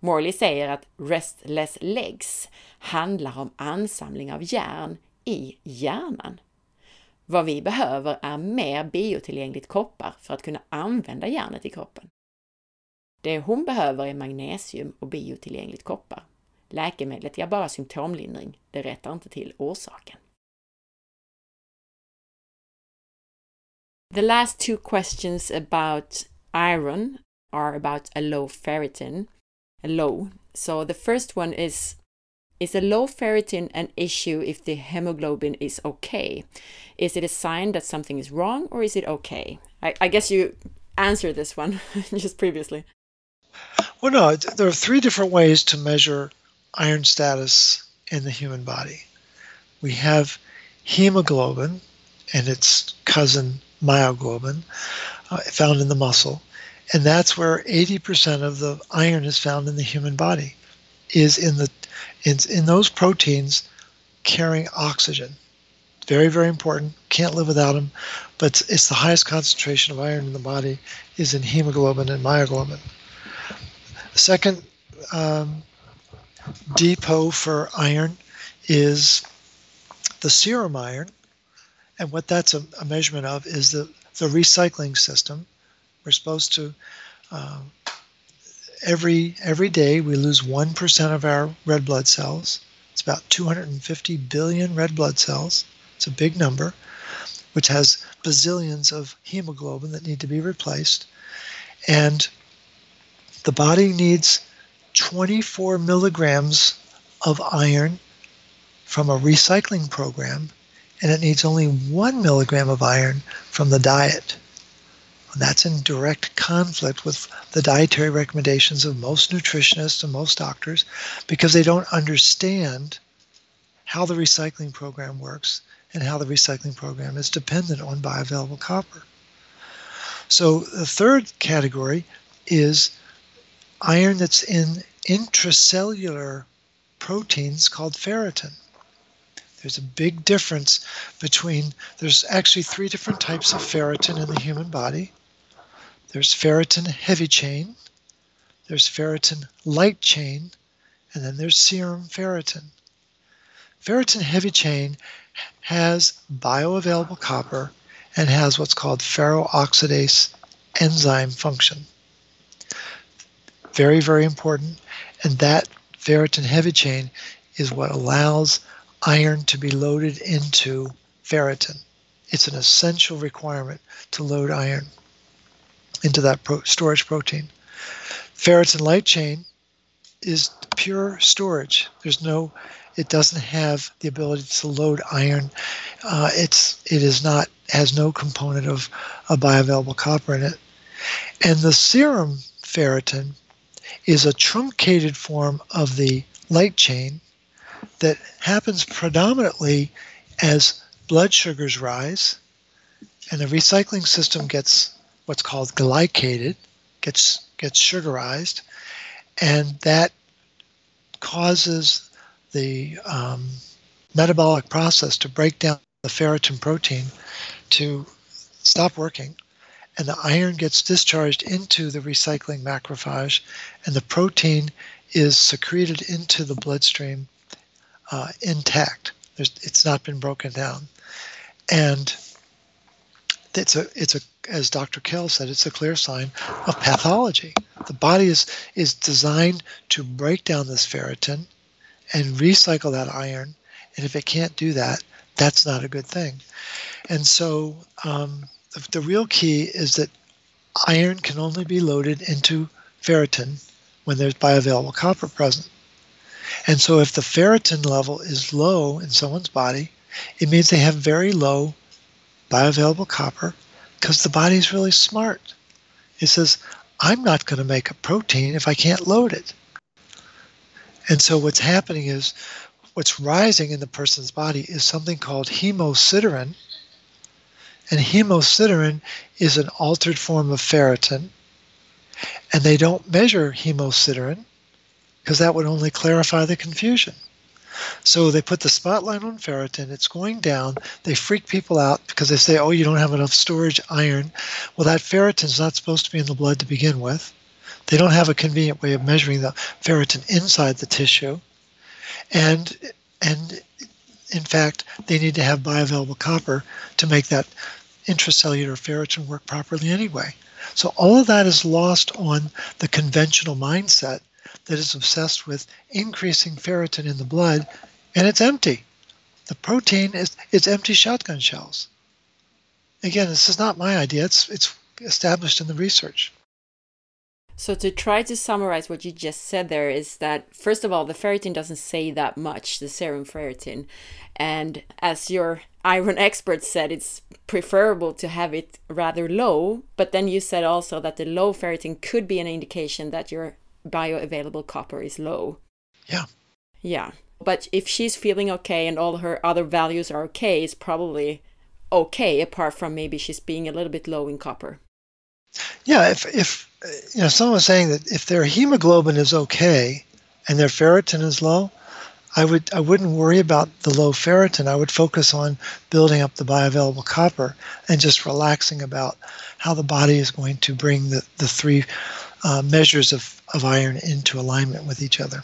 Morley säger att restless legs handlar om ansamling av järn i hjärnan. Vad vi behöver är mer biotillgängligt koppar för att kunna använda järnet i kroppen. Det hon behöver är magnesium och biotillgängligt koppar. Läkemedlet ger bara symptomlindring, det rättar inte till orsaken. The last two questions about iron are about a low ferritin, a low. So the first one is Is a low ferritin an issue if the hemoglobin is okay? Is it a sign that something is wrong or is it okay? I, I guess you answered this one just previously. Well, no, there are three different ways to measure iron status in the human body. We have hemoglobin and its cousin myoglobin uh, found in the muscle. And that's where 80% of the iron is found in the human body, is in the in, in those proteins carrying oxygen. Very, very important. Can't live without them. But it's the highest concentration of iron in the body is in hemoglobin and myoglobin. second um, depot for iron is the serum iron, and what that's a, a measurement of is the, the recycling system. We're supposed to, um, every, every day, we lose 1% of our red blood cells. It's about 250 billion red blood cells. It's a big number, which has bazillions of hemoglobin that need to be replaced. And the body needs 24 milligrams of iron from a recycling program and it needs only one milligram of iron from the diet. And that's in direct conflict with the dietary recommendations of most nutritionists and most doctors because they don't understand how the recycling program works and how the recycling program is dependent on bioavailable copper. So the third category is iron that's in intracellular proteins called ferritin. There's a big difference between, there's actually three different types of ferritin in the human body. There's ferritin heavy chain, there's ferritin light chain, and then there's serum ferritin. Ferritin heavy chain has bioavailable copper and has what's called ferroxidase enzyme function. Very, very important. And that ferritin heavy chain is what allows iron to be loaded into ferritin. It's an essential requirement to load iron into that pro- storage protein. Ferritin light chain is pure storage. There's no, it doesn't have the ability to load iron. Uh, it's it is not has no component of a bioavailable copper in it. And the serum ferritin is a truncated form of the light chain that happens predominantly as blood sugars rise and the recycling system gets what's called glycated, gets gets sugarized, and that causes the um, metabolic process to break down the ferritin protein to stop working and the iron gets discharged into the recycling macrophage and the protein is secreted into the bloodstream uh, intact There's, it's not been broken down and it's a it's a as Dr. Kell said, it's a clear sign of pathology. The body is is designed to break down this ferritin and recycle that iron, and if it can't do that, that's not a good thing. And so um, the, the real key is that iron can only be loaded into ferritin when there's bioavailable copper present. And so if the ferritin level is low in someone's body, it means they have very low bioavailable copper because the body's really smart. It says, I'm not going to make a protein if I can't load it. And so what's happening is what's rising in the person's body is something called hemosiderin. And hemosiderin is an altered form of ferritin. And they don't measure hemosiderin because that would only clarify the confusion. So they put the spotlight on ferritin. It's going down. They freak people out because they say, oh, you don't have enough storage iron. Well, that ferritin's not supposed to be in the blood to begin with. They don't have a convenient way of measuring the ferritin inside the tissue. And, and in fact, they need to have bioavailable copper to make that intracellular ferritin work properly anyway. So all of that is lost on the conventional mindset that is obsessed with increasing ferritin in the blood, and it's empty. The protein is it's empty shotgun shells. Again, this is not my idea. It's it's established in the research. So to try to summarize what you just said there is that first of all, the ferritin doesn't say that much, the serum ferritin, and as your iron expert said, it's preferable to have it rather low. But then you said also that the low ferritin could be an indication that your bioavailable copper is low. Yeah. Yeah. But if she's feeling okay and all her other values are okay, it's probably okay, apart from maybe she's being a little bit low in copper. Yeah, if if you know someone was saying that if their hemoglobin is okay and their ferritin is low, I would I wouldn't worry about the low ferritin. I would focus on building up the bioavailable copper and just relaxing about how the body is going to bring the, the three uh, measures of, of iron into alignment with each other.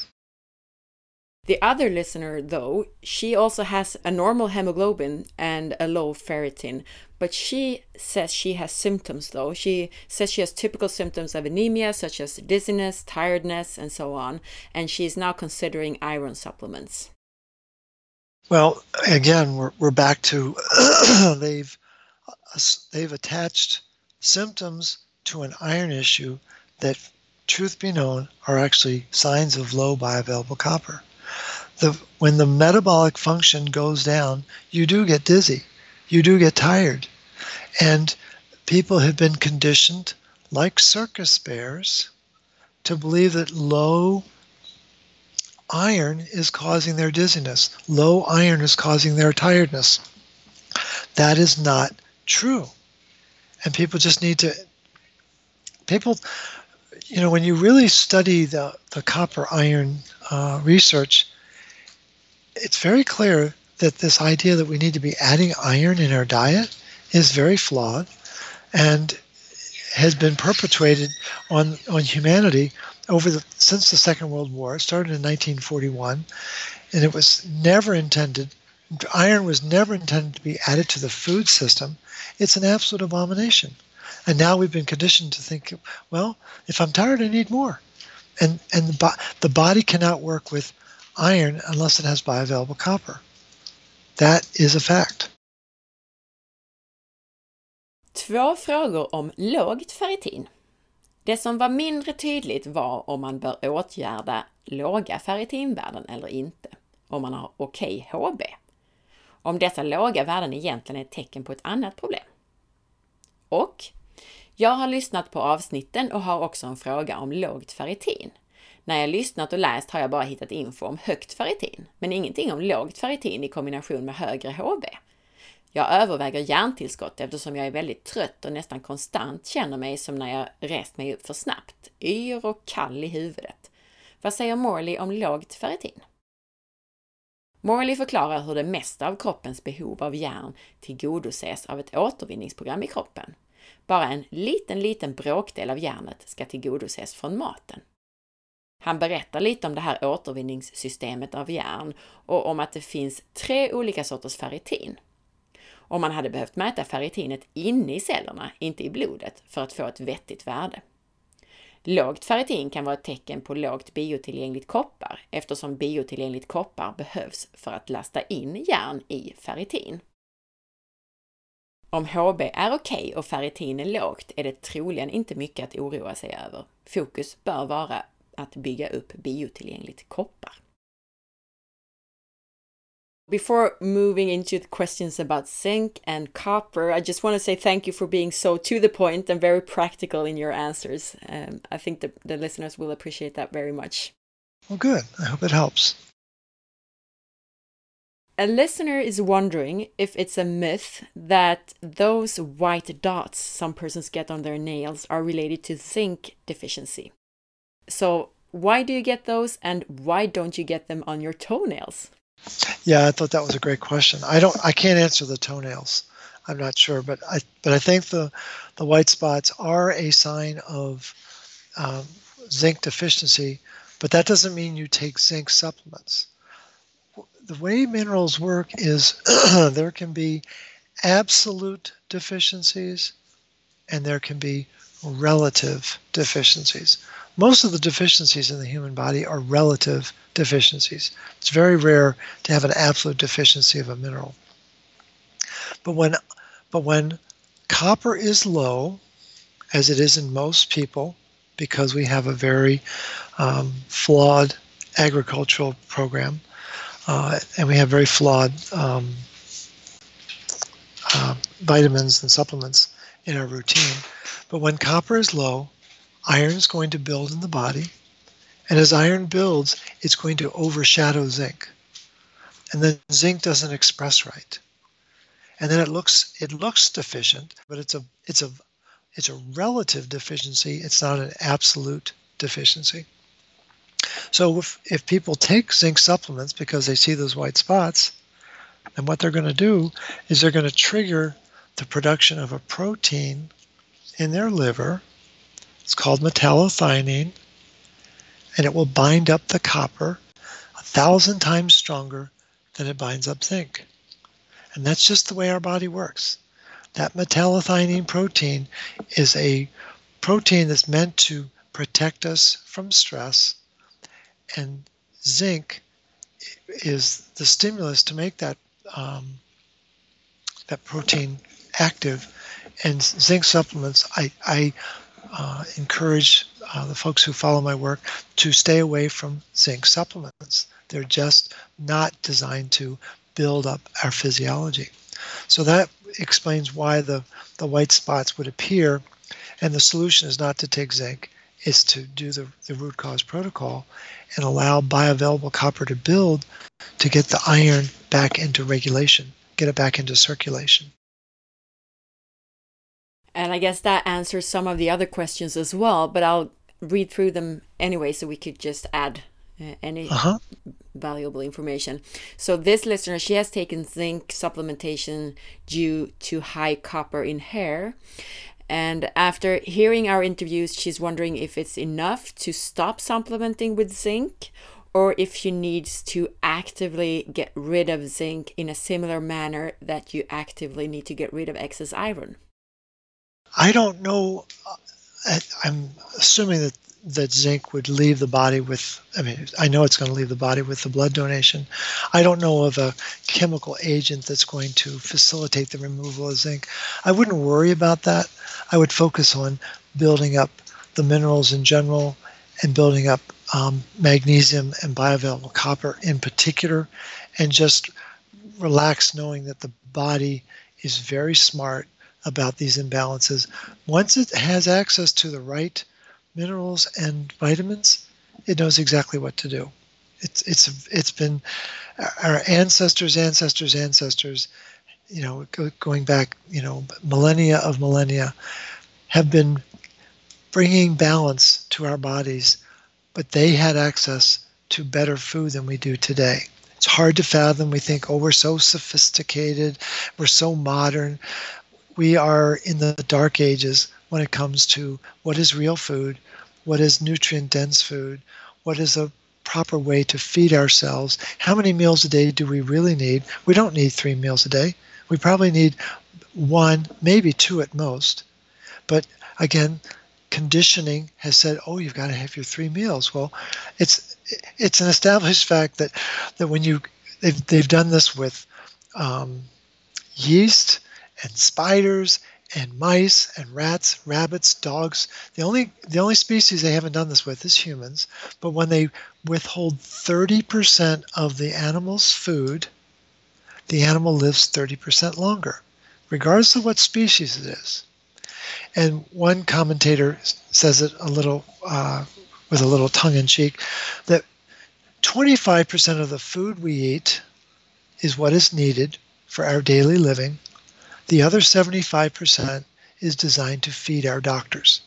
The other listener, though, she also has a normal hemoglobin and a low ferritin, but she says she has symptoms, though. She says she has typical symptoms of anemia, such as dizziness, tiredness, and so on, and she is now considering iron supplements. Well, again, we're, we're back to they've uh, they've attached symptoms to an iron issue that, truth be known, are actually signs of low bioavailable copper. The, when the metabolic function goes down, you do get dizzy, you do get tired. And people have been conditioned, like circus bears, to believe that low iron is causing their dizziness, low iron is causing their tiredness. That is not true. And people just need to, people you know, when you really study the, the copper iron uh, research, it's very clear that this idea that we need to be adding iron in our diet is very flawed and has been perpetuated on, on humanity over the since the Second World War. It started in 1941, and it was never intended. Iron was never intended to be added to the food system. It's an absolute abomination. And now we've been conditioned to think, well, if I'm tired, I need more. And, and the, bo- the body cannot work with iron unless it has bioavailable copper. That is a fact. Två frågor om lågt ferritin. Det som var mindre tydligt var om man bör åtgärda låga ferritinvärden eller inte, om man har okej okay HB. Om dessa låga värden egentligen är ett tecken på ett annat problem. Och jag har lyssnat på avsnitten och har också en fråga om lågt ferritin. När jag lyssnat och läst har jag bara hittat info om högt ferritin, men ingenting om lågt ferritin i kombination med högre HB. Jag överväger järntillskott eftersom jag är väldigt trött och nästan konstant känner mig som när jag rest mig upp för snabbt, yr och kall i huvudet. Vad säger Morley om lågt ferritin? Morley förklarar hur det mesta av kroppens behov av järn tillgodoses av ett återvinningsprogram i kroppen. Bara en liten, liten bråkdel av järnet ska tillgodoses från maten. Han berättar lite om det här återvinningssystemet av järn och om att det finns tre olika sorters ferritin. Och man hade behövt mäta ferritinet inne i cellerna, inte i blodet, för att få ett vettigt värde. Lågt ferritin kan vara ett tecken på lågt biotillgängligt koppar eftersom biotillgängligt koppar behövs för att lasta in järn i ferritin. Om HB är okej okay och ferritin är lågt är det troligen inte mycket att oroa sig över. Fokus bör vara att bygga upp biotillgängligt koppar. Before moving into the questions about zinc and copper, I just want to say thank you for being so to the point and very practical in your answers. Um, I think the, the listeners will appreciate that very much. Well, good. I hope it helps. A listener is wondering if it's a myth that those white dots some persons get on their nails are related to zinc deficiency. So, why do you get those and why don't you get them on your toenails? Yeah, I thought that was a great question. I don't, I can't answer the toenails. I'm not sure, but I, but I think the, the white spots are a sign of um, zinc deficiency. But that doesn't mean you take zinc supplements. The way minerals work is there can be absolute deficiencies, and there can be relative deficiencies. Most of the deficiencies in the human body are relative deficiencies. It's very rare to have an absolute deficiency of a mineral. But when but when copper is low, as it is in most people, because we have a very um, flawed agricultural program, uh, and we have very flawed um, uh, vitamins and supplements in our routine. But when copper is low, iron is going to build in the body. And as iron builds, it's going to overshadow zinc. And then zinc doesn't express right. And then it looks it looks deficient, but it's a it's a it's a relative deficiency. It's not an absolute deficiency. So if, if people take zinc supplements because they see those white spots, then what they're going to do is they're going to trigger the production of a protein in their liver it's called metallothionein, and it will bind up the copper a thousand times stronger than it binds up zinc. And that's just the way our body works. That metallothionein protein is a protein that's meant to protect us from stress, and zinc is the stimulus to make that um, that protein active. And zinc supplements, I, I uh, encourage uh, the folks who follow my work to stay away from zinc supplements. They're just not designed to build up our physiology. So that explains why the, the white spots would appear. And the solution is not to take zinc, is to do the, the root cause protocol and allow bioavailable copper to build to get the iron back into regulation, get it back into circulation. And I guess that answers some of the other questions as well, but I'll read through them anyway so we could just add uh, any uh-huh. valuable information. So this listener, she has taken zinc supplementation due to high copper in hair. And after hearing our interviews, she's wondering if it's enough to stop supplementing with zinc or if she needs to actively get rid of zinc in a similar manner that you actively need to get rid of excess iron. I don't know. I'm assuming that that zinc would leave the body with. I mean, I know it's going to leave the body with the blood donation. I don't know of a chemical agent that's going to facilitate the removal of zinc. I wouldn't worry about that. I would focus on building up the minerals in general and building up um, magnesium and bioavailable copper in particular, and just relax knowing that the body is very smart about these imbalances. Once it has access to the right minerals and vitamins, it knows exactly what to do. It's it's it's been our ancestors, ancestors, ancestors, you know, going back, you know, millennia of millennia, have been bringing balance to our bodies, but they had access to better food than we do today. It's hard to fathom. We think, oh, we're so sophisticated, we're so modern. We are in the dark ages when it comes to what is real food, what is nutrient dense food, what is a proper way to feed ourselves. How many meals a day do we really need? We don't need three meals a day. We probably need one, maybe two at most. But again, conditioning has said, "Oh, you've got to have your three meals." Well, it's it's an established fact that that when you they've they've done this with um, yeast and spiders and mice and rats, rabbits, dogs. The only the only species they haven't done this with is humans. But when they withhold 30% of the animal's food, the animal lives 30% longer, regardless of what species it is. And one commentator says it a little uh, with a little tongue in cheek that 25% of the food we eat is what is needed for our daily living the other 75% is designed to feed our doctors.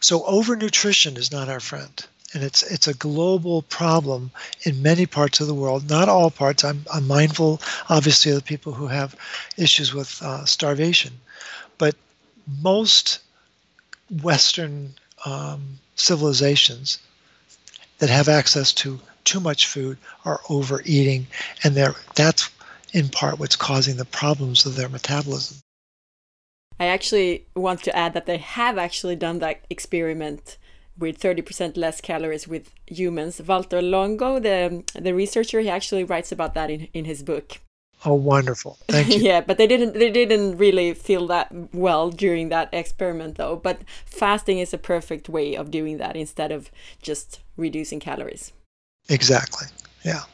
So overnutrition is not our friend. And it's it's a global problem in many parts of the world. Not all parts. I'm, I'm mindful, obviously, of the people who have issues with uh, starvation, but most Western um, civilizations that have access to too much food are overeating, and that's in part what's causing the problems of their metabolism. I actually want to add that they have actually done that experiment with 30% less calories with humans. Valter Longo, the the researcher, he actually writes about that in, in his book. Oh, wonderful! Thank you. yeah, but they didn't they didn't really feel that well during that experiment, though. But fasting is a perfect way of doing that instead of just reducing calories. Exactly. Yeah.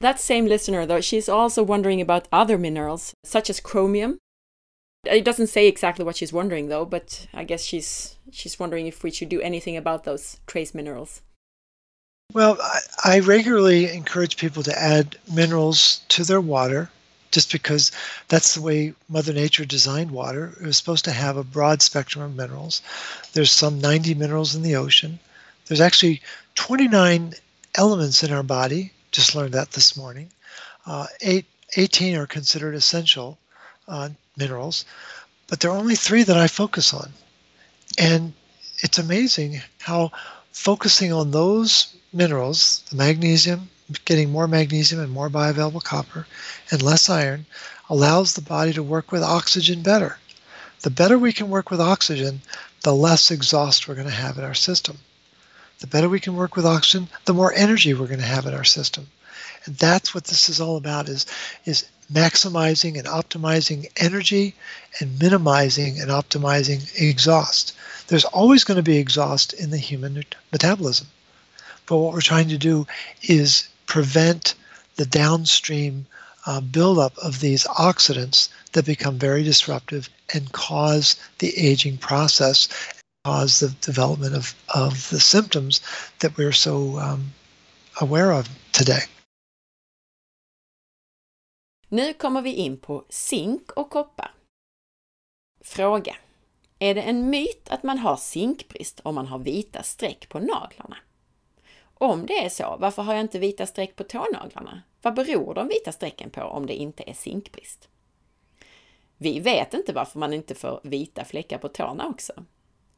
That same listener, though, she's also wondering about other minerals, such as chromium. It doesn't say exactly what she's wondering, though, but I guess she's she's wondering if we should do anything about those trace minerals. Well, I, I regularly encourage people to add minerals to their water just because that's the way Mother Nature designed water. It was supposed to have a broad spectrum of minerals. There's some 90 minerals in the ocean. There's actually 29 elements in our body just learned that this morning. Uh, eight, 18 are considered essential uh, minerals, but there are only three that I focus on. And it's amazing how focusing on those minerals, the magnesium, getting more magnesium and more bioavailable copper, and less iron, allows the body to work with oxygen better. The better we can work with oxygen, the less exhaust we're going to have in our system the better we can work with oxygen, the more energy we're going to have in our system. And that's what this is all about is, is maximizing and optimizing energy and minimizing and optimizing exhaust. There's always going to be exhaust in the human metabolism. But what we're trying to do is prevent the downstream uh, buildup of these oxidants that become very disruptive and cause the aging process cause the development of, of the symptoms that we're so um, aware of today. Nu kommer vi in på zink och koppar. Fråga. Är det en myt att man har zinkbrist om man har vita streck på naglarna? Om det är så, varför har jag inte vita streck på tånaglarna? Vad beror de vita strecken på om det inte är zinkbrist? Vi vet inte varför man inte får vita fläckar på tårna också.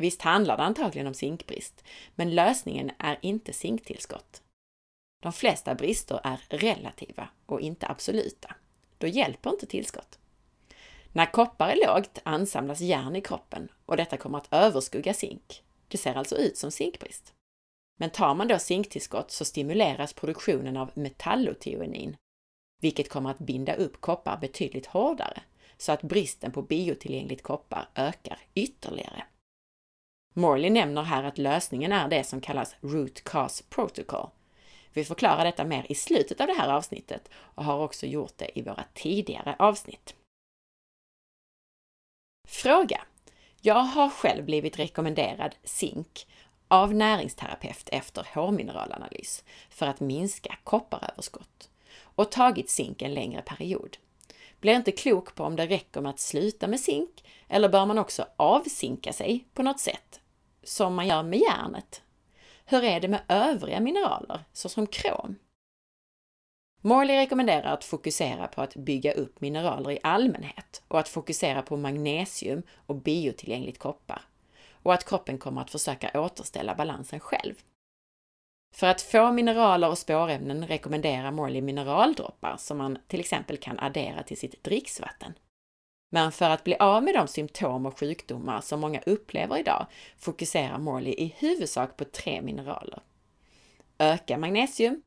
Visst handlar det antagligen om zinkbrist, men lösningen är inte zinktillskott. De flesta brister är relativa och inte absoluta. Då hjälper inte tillskott. När koppar är lågt ansamlas järn i kroppen och detta kommer att överskugga zink. Det ser alltså ut som zinkbrist. Men tar man då zinktillskott så stimuleras produktionen av metalloteonin, vilket kommer att binda upp koppar betydligt hårdare, så att bristen på biotillgängligt koppar ökar ytterligare. Morley nämner här att lösningen är det som kallas Root Cause Protocol. Vi förklarar detta mer i slutet av det här avsnittet och har också gjort det i våra tidigare avsnitt. Fråga. Jag har själv blivit rekommenderad zink av näringsterapeut efter hårmineralanalys för att minska kopparöverskott och tagit zink en längre period. Blir inte klok på om det räcker med att sluta med zink eller bör man också avzinka sig på något sätt, som man gör med järnet? Hur är det med övriga mineraler, såsom krom? Morley rekommenderar att fokusera på att bygga upp mineraler i allmänhet och att fokusera på magnesium och biotillgängligt koppar och att kroppen kommer att försöka återställa balansen själv. För att få mineraler och spårämnen rekommenderar Morley mineraldroppar som man till exempel kan addera till sitt dricksvatten. Men för att bli av med de symptom och sjukdomar som många upplever idag fokuserar Morley i huvudsak på tre mineraler. Öka magnesium,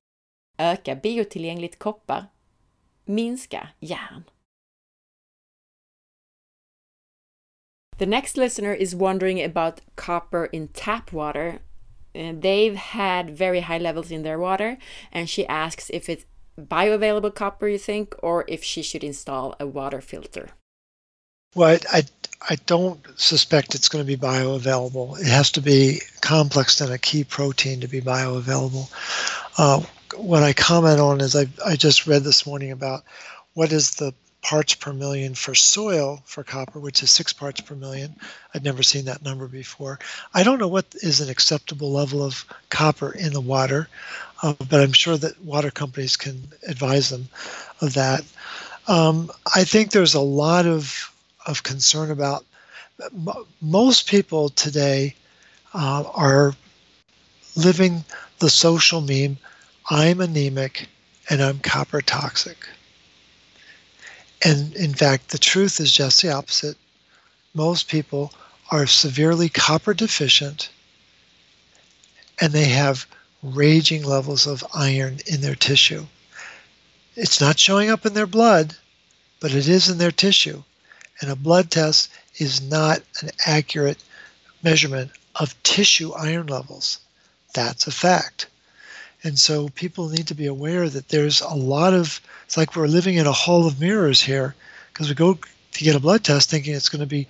öka biotillgängligt koppar, minska järn. The next listener is wondering about copper in tap water. They've had very high levels in their water, and she asks if it's bioavailable copper, you think, or if she should install a water filter. Well, I, I, don't suspect it's going to be bioavailable. It has to be complex in a key protein to be bioavailable. Uh, what I comment on is I, I just read this morning about what is the parts per million for soil for copper, which is six parts per million. I'd never seen that number before. I don't know what is an acceptable level of copper in the water, uh, but I'm sure that water companies can advise them of that. Um, I think there's a lot of, of concern about most people today uh, are living the social meme I'm anemic and I'm copper toxic. And in fact, the truth is just the opposite. Most people are severely copper deficient and they have raging levels of iron in their tissue. It's not showing up in their blood, but it is in their tissue. And a blood test is not an accurate measurement of tissue iron levels. That's a fact. And so people need to be aware that there's a lot of, it's like we're living in a hall of mirrors here because we go to get a blood test thinking it's going to be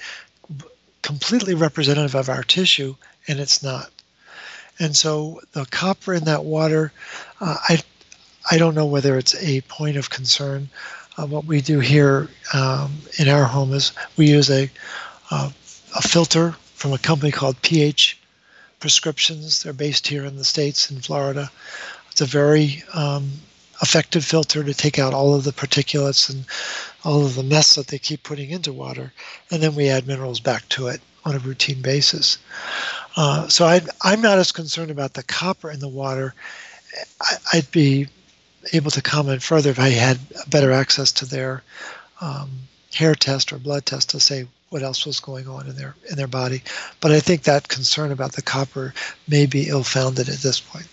completely representative of our tissue, and it's not. And so the copper in that water, uh, I, I don't know whether it's a point of concern. Uh, what we do here um, in our home is we use a, uh, a filter from a company called pH prescriptions. They're based here in the States in Florida. It's a very um, effective filter to take out all of the particulates and all of the mess that they keep putting into water. And then we add minerals back to it on a routine basis. Uh, so i am not as concerned about the copper in the water. I, would be able to comment further if I had better access to their um, hair test or blood test to say what else was going on in their in their body. But I think that concern about the copper may be ill-founded at this point.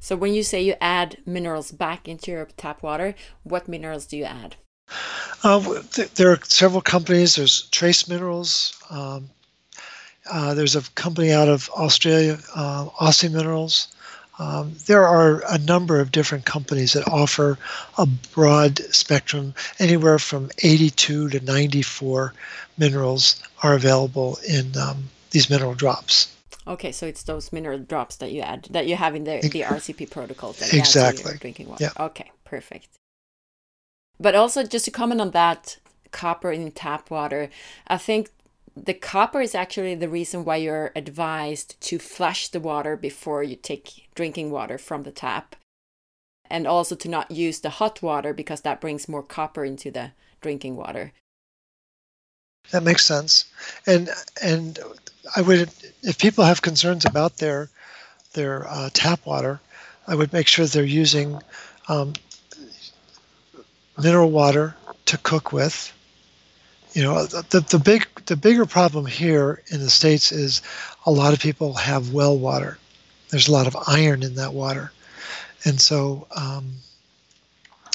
So when you say you add minerals back into your tap water, what minerals do you add? Uh, there are several companies. There's Trace Minerals. Um, uh, there's a company out of Australia, uh, Aussie Minerals. Um, there are a number of different companies that offer a broad spectrum, anywhere from 82 to 94 minerals are available in um, these mineral drops. Okay, so it's those mineral drops that you add that you have in the, the RCP protocol that exactly drinking water. Yeah. Okay, perfect. But also just to comment on that copper in tap water, I think the copper is actually the reason why you're advised to flush the water before you take drinking water from the tap. And also to not use the hot water because that brings more copper into the drinking water. That makes sense. And and I would if people have concerns about their their uh, tap water, I would make sure they're using um, mineral water to cook with you know the, the big the bigger problem here in the states is a lot of people have well water. There's a lot of iron in that water. And so um,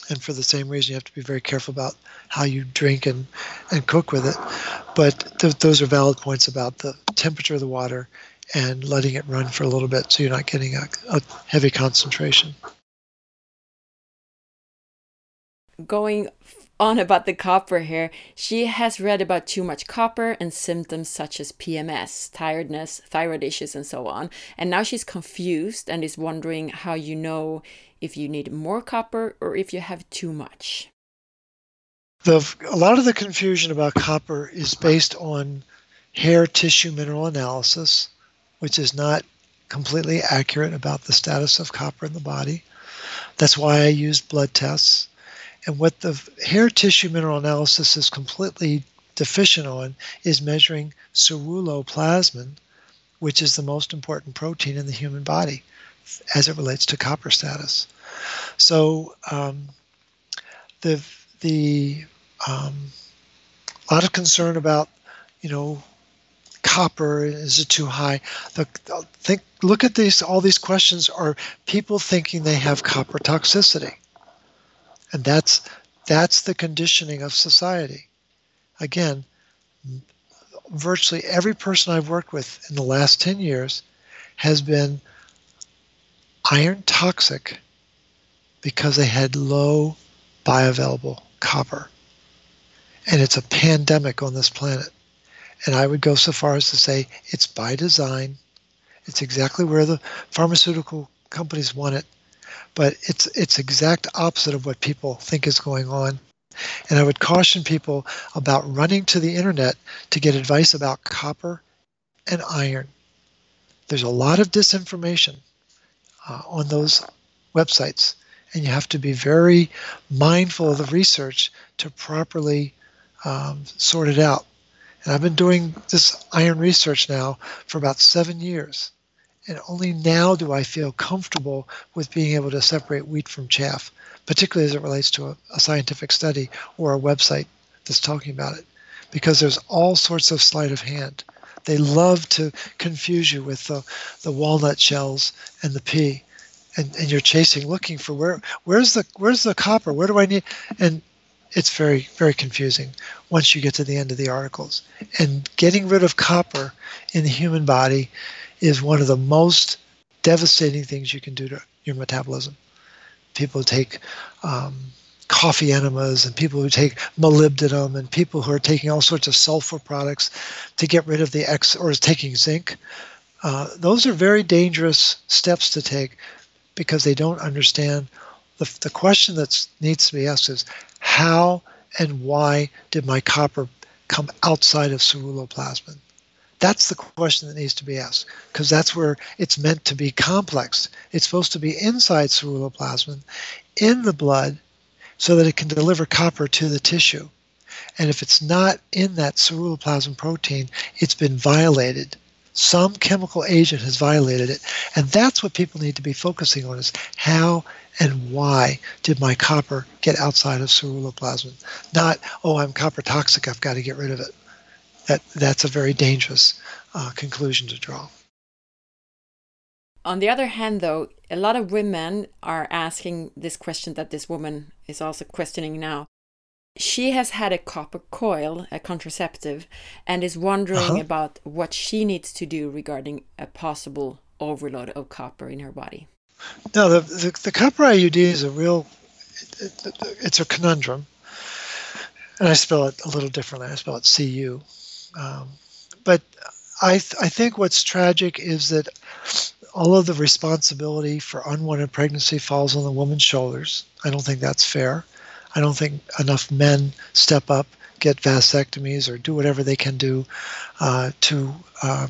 and for the same reason you have to be very careful about how you drink and and cook with it. But th- those are valid points about the temperature of the water and letting it run for a little bit so you're not getting a, a heavy concentration. Going on about the copper here, she has read about too much copper and symptoms such as PMS, tiredness, thyroid issues, and so on. And now she's confused and is wondering how you know if you need more copper or if you have too much. The, a lot of the confusion about copper is based on hair tissue mineral analysis, which is not completely accurate about the status of copper in the body. That's why I use blood tests and what the hair tissue mineral analysis is completely deficient on is measuring ceruloplasmin, which is the most important protein in the human body as it relates to copper status. So um, the the um, a lot of concern about you know copper is it too high? The, think look at these all these questions. Are people thinking they have copper toxicity and that's that's the conditioning of society. Again, virtually every person I've worked with in the last 10 years has been iron toxic because they had low bioavailable copper. And it's a pandemic on this planet. And I would go so far as to say it's by design. It's exactly where the pharmaceutical companies want it but it's it's exact opposite of what people think is going on. And I would caution people about running to the internet to get advice about copper and iron. There's a lot of disinformation uh, on those websites, and you have to be very mindful of the research to properly um, sort it out. And I've been doing this iron research now for about seven years. And only now do I feel comfortable with being able to separate wheat from chaff, particularly as it relates to a, a scientific study or a website that's talking about it, because there's all sorts of sleight of hand. They love to confuse you with the, the walnut shells and the pea. And, and you're chasing, looking for where where's the where's the copper? Where do I need? And it's very very confusing once you get to the end of the articles. And getting rid of copper in the human body is one of the most devastating things you can do to your metabolism. People take um, coffee enemas and people who take molybdenum and people who are taking all sorts of sulfur products to get rid of the X or is taking zinc. Uh, those are very dangerous steps to take because they don't understand the, the question that needs to be asked is how and why did my copper come outside of ceruloplasmin? That's the question that needs to be asked because that's where it's meant to be complex. It's supposed to be inside ceruloplasmin in the blood so that it can deliver copper to the tissue. And if it's not in that ceruloplasmin protein, it's been violated. Some chemical agent has violated it. And that's what people need to be focusing on is how and why did my copper get outside of ceruloplasmin? Not, oh, I'm copper toxic, I've got to get rid of it that that's a very dangerous uh, conclusion to draw. On the other hand, though, a lot of women are asking this question that this woman is also questioning now. She has had a copper coil, a contraceptive, and is wondering uh-huh. about what she needs to do regarding a possible overload of copper in her body. No, the, the, the copper IUD is a real, it, it, it's a conundrum. And I spell it a little differently. I spell it CU. Um, but I, th- I think what's tragic is that all of the responsibility for unwanted pregnancy falls on the woman's shoulders. I don't think that's fair. I don't think enough men step up, get vasectomies, or do whatever they can do uh, to uh,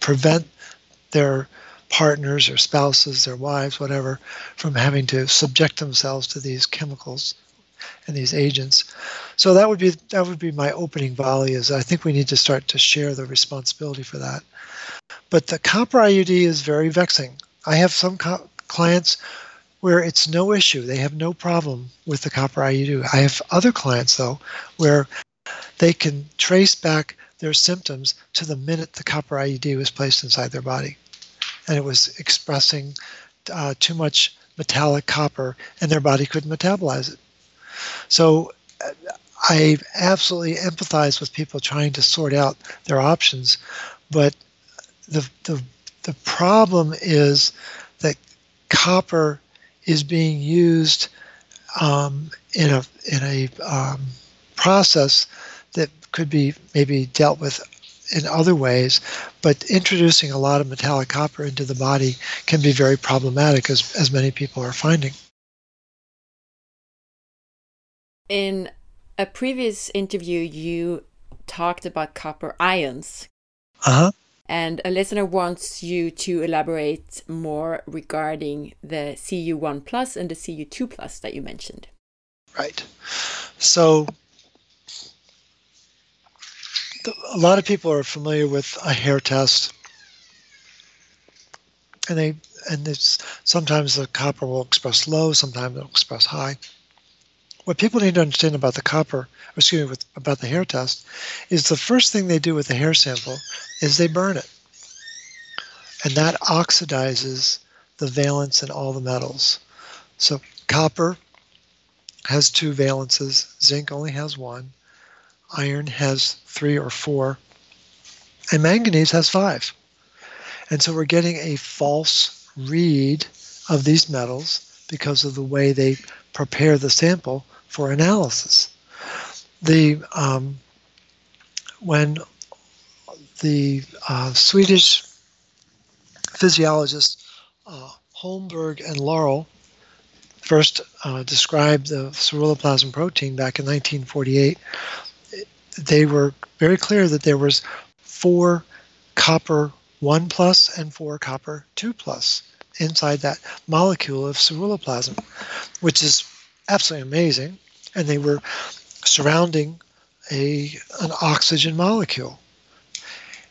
prevent their partners or spouses, their wives, whatever, from having to subject themselves to these chemicals and these agents. So that would be that would be my opening volley. Is I think we need to start to share the responsibility for that. But the copper IUD is very vexing. I have some co- clients where it's no issue; they have no problem with the copper IUD. I have other clients though where they can trace back their symptoms to the minute the copper IUD was placed inside their body. And it was expressing uh, too much metallic copper, and their body couldn't metabolize it. So uh, I absolutely empathize with people trying to sort out their options, but the, the, the problem is that copper is being used um, in a in a um, process that could be maybe dealt with in other ways, but introducing a lot of metallic copper into the body can be very problematic, as as many people are finding. In a previous interview, you talked about copper ions. Uh huh. And a listener wants you to elaborate more regarding the Cu1 plus and the Cu2 plus that you mentioned. Right. So a lot of people are familiar with a hair test, and they and it's sometimes the copper will express low, sometimes it'll express high. What people need to understand about the copper, excuse me, with, about the hair test, is the first thing they do with the hair sample is they burn it, and that oxidizes the valence in all the metals. So copper has two valences, zinc only has one iron has three or four, and manganese has five. And so we're getting a false read of these metals because of the way they prepare the sample for analysis. The um, when the uh, Swedish physiologists uh, Holmberg and Laurell first uh, described the ceruloplasmin protein back in 1948, they were very clear that there was four copper 1 plus and four copper 2 plus inside that molecule of ceruloplasmin, which is absolutely amazing. And they were surrounding a an oxygen molecule.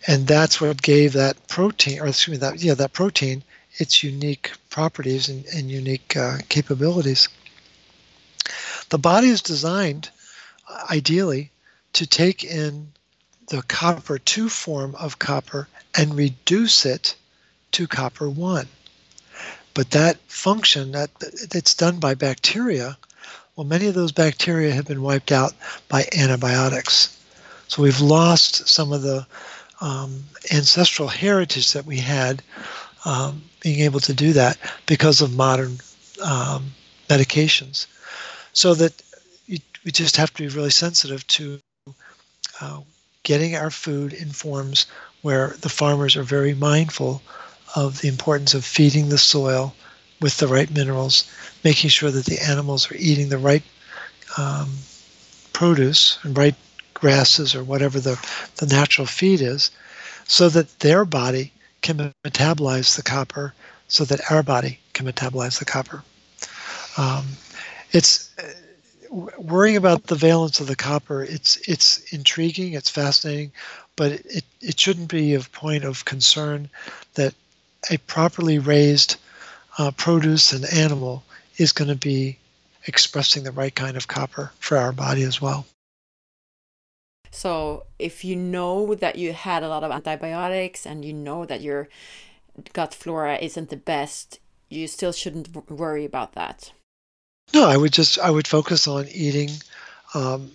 And that's what gave that protein, or excuse me, that yeah, that protein its unique properties and, and unique uh, capabilities. The body is designed, uh, ideally, to take in the copper 2 form of copper and reduce it to copper 1. But that function that that's done by bacteria, well many of those bacteria have been wiped out by antibiotics. So we've lost some of the um, ancestral heritage that we had um, being able to do that because of modern um, medications. So that we just have to be really sensitive to uh, getting our food in forms where the farmers are very mindful of the importance of feeding the soil with the right minerals, making sure that the animals are eating the right um, produce and right grasses or whatever the, the natural feed is, so that their body can metabolize the copper, so that our body can metabolize the copper. Um, it's worrying about the valence of the copper, it's it's intriguing, it's fascinating, but it, it shouldn't be a point of concern that a properly raised uh, produce and animal is going to be expressing the right kind of copper for our body as well. So, if you know that you had a lot of antibiotics and you know that your gut flora isn't the best, you still shouldn't worry about that. No, I would just I would focus on eating um,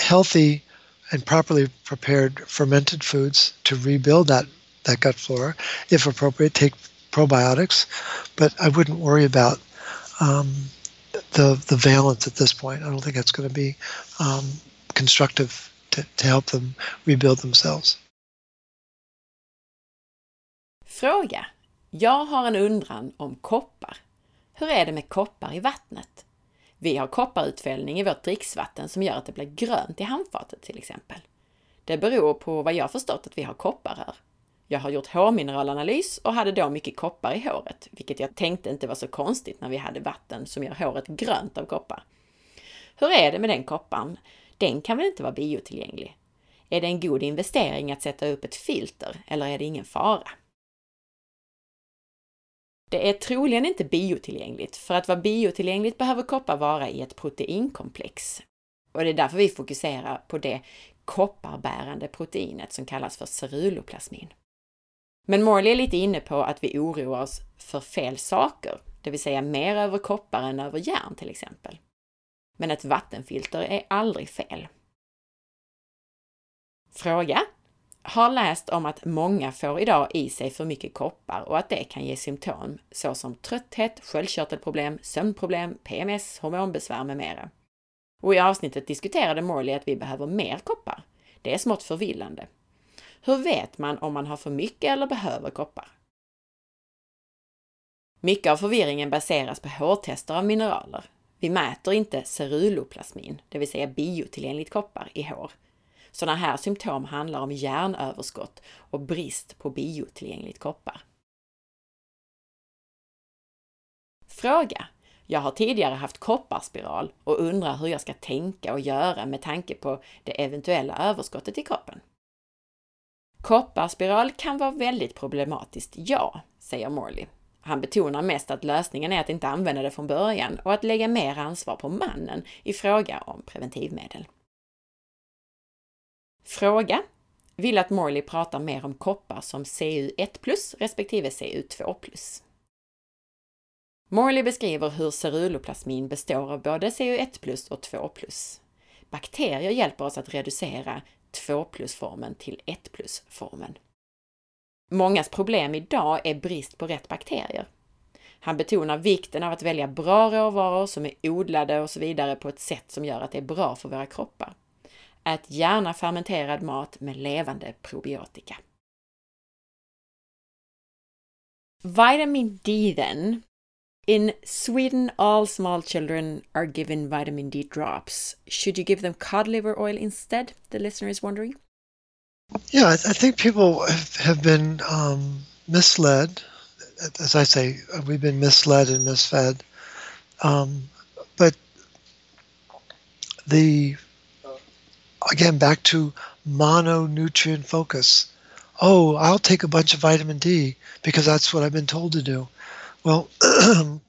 healthy and properly prepared fermented foods to rebuild that that gut flora. If appropriate, take probiotics, but I wouldn't worry about um, the the valence at this point. I don't think that's going to be um, constructive to, to help them rebuild themselves. Fråga. Jag har en undran om koppar. Hur är det med koppar i vattnet? Vi har kopparutfällning i vårt dricksvatten som gör att det blir grönt i handfatet till exempel. Det beror på vad jag förstått att vi har kopparrör. Jag har gjort hårmineralanalys och hade då mycket koppar i håret, vilket jag tänkte inte var så konstigt när vi hade vatten som gör håret grönt av koppar. Hur är det med den kopparn? Den kan väl inte vara biotillgänglig? Är det en god investering att sätta upp ett filter eller är det ingen fara? Det är troligen inte biotillgängligt. För att vara biotillgängligt behöver koppar vara i ett proteinkomplex. och det är därför vi fokuserar på det kopparbärande proteinet som kallas för ceruloplasmin. Men Morley är lite inne på att vi oroar oss för fel saker, det vill säga mer över koppar än över järn till exempel. Men ett vattenfilter är aldrig fel. Fråga. Har läst om att många får idag i sig för mycket koppar och att det kan ge symptom såsom trötthet, sköldkörtelproblem, sömnproblem, PMS, hormonbesvär med mera. Och i avsnittet diskuterade Morley att vi behöver mer koppar. Det är smått förvillande. Hur vet man om man har för mycket eller behöver koppar? Mycket av förvirringen baseras på hårtester av mineraler. Vi mäter inte ceruloplasmin, det vill säga biotillgängligt koppar, i hår. Sådana här symptom handlar om järnöverskott och brist på biotillgängligt koppar. Fråga. Jag har tidigare haft kopparspiral och undrar hur jag ska tänka och göra med tanke på det eventuella överskottet i kroppen. Kopparspiral kan vara väldigt problematiskt, ja, säger Morley. Han betonar mest att lösningen är att inte använda det från början och att lägga mer ansvar på mannen i fråga om preventivmedel. Fråga vill att Morley pratar mer om koppar som CU1 respektive CU2 Morley beskriver hur ceruloplasmin består av både CU1 och 2 Bakterier hjälper oss att reducera 2 plus-formen till 1 plus-formen. Mångas problem idag är brist på rätt bakterier. Han betonar vikten av att välja bra råvaror som är odlade och så vidare på ett sätt som gör att det är bra för våra kroppar. Ät gärna fermenterad mat med levande probiotika. Vitamin D then. In Sweden, all small children are given vitamin D drops. Should you give them cod liver oil instead? The listener is wondering. Yeah, I, think people have been um, misled. As I say, we've been misled and misfed. Um, but the again back to mononutrient focus. Oh, I'll take a bunch of vitamin D because that's what I've been told to do. Well,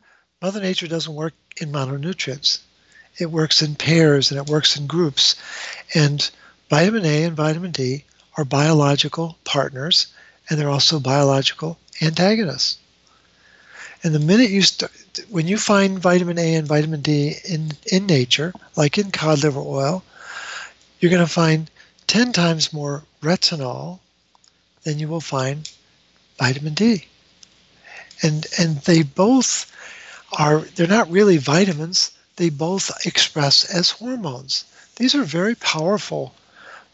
Mother Nature doesn't work in mononutrients. It works in pairs and it works in groups. And vitamin A and vitamin D are biological partners and they're also biological antagonists. And the minute you start, when you find vitamin A and vitamin D in, in nature, like in cod liver oil, you're going to find 10 times more retinol than you will find vitamin D. And, and they both are, they're not really vitamins, they both express as hormones. These are very powerful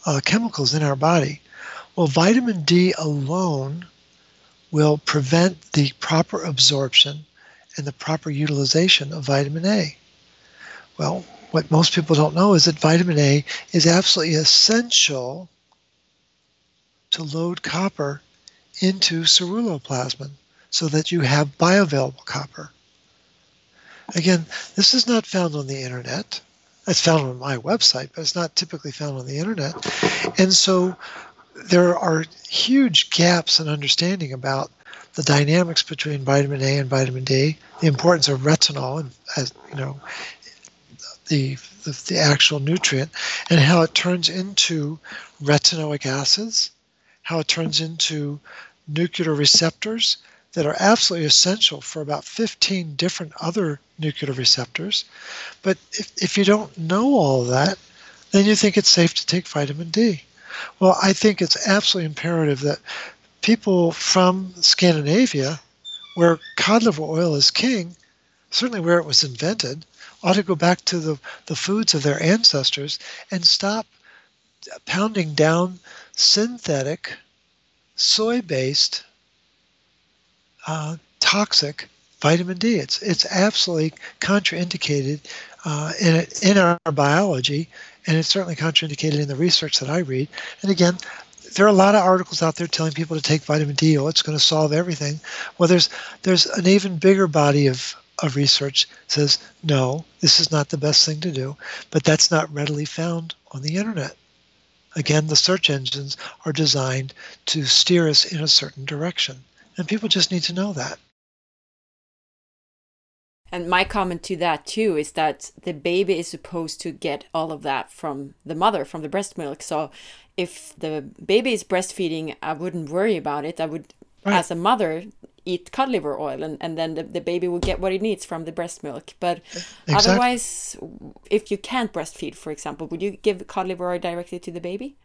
uh, chemicals in our body. Well, vitamin D alone will prevent the proper absorption and the proper utilization of vitamin A. Well, what most people don't know is that vitamin A is absolutely essential to load copper into ceruloplasmin so that you have bioavailable copper. Again, this is not found on the internet. It's found on my website, but it's not typically found on the internet. And so there are huge gaps in understanding about the dynamics between vitamin A and vitamin D, the importance of retinol, and as you know, the, the, the actual nutrient, and how it turns into retinoic acids, how it turns into nuclear receptors that are absolutely essential for about 15 different other nuclear receptors. But if, if you don't know all that, then you think it's safe to take vitamin D. Well, I think it's absolutely imperative that people from Scandinavia, where cod liver oil is king, certainly where it was invented, ought to go back to the, the foods of their ancestors and stop pounding down synthetic, soy based, uh, toxic vitamin D. It's, it's absolutely contraindicated uh, in, in our biology, and it's certainly contraindicated in the research that I read. And again, there are a lot of articles out there telling people to take vitamin D. Oh, it's going to solve everything. Well, there's there's an even bigger body of of research says no, this is not the best thing to do, but that's not readily found on the internet. Again, the search engines are designed to steer us in a certain direction, and people just need to know that. And my comment to that too is that the baby is supposed to get all of that from the mother, from the breast milk. So if the baby is breastfeeding, I wouldn't worry about it. I would, right. as a mother, eat cod liver oil and, and then the, the baby will get what it needs from the breast milk. But exactly. otherwise, if you can't breastfeed, for example, would you give cod liver oil directly to the baby?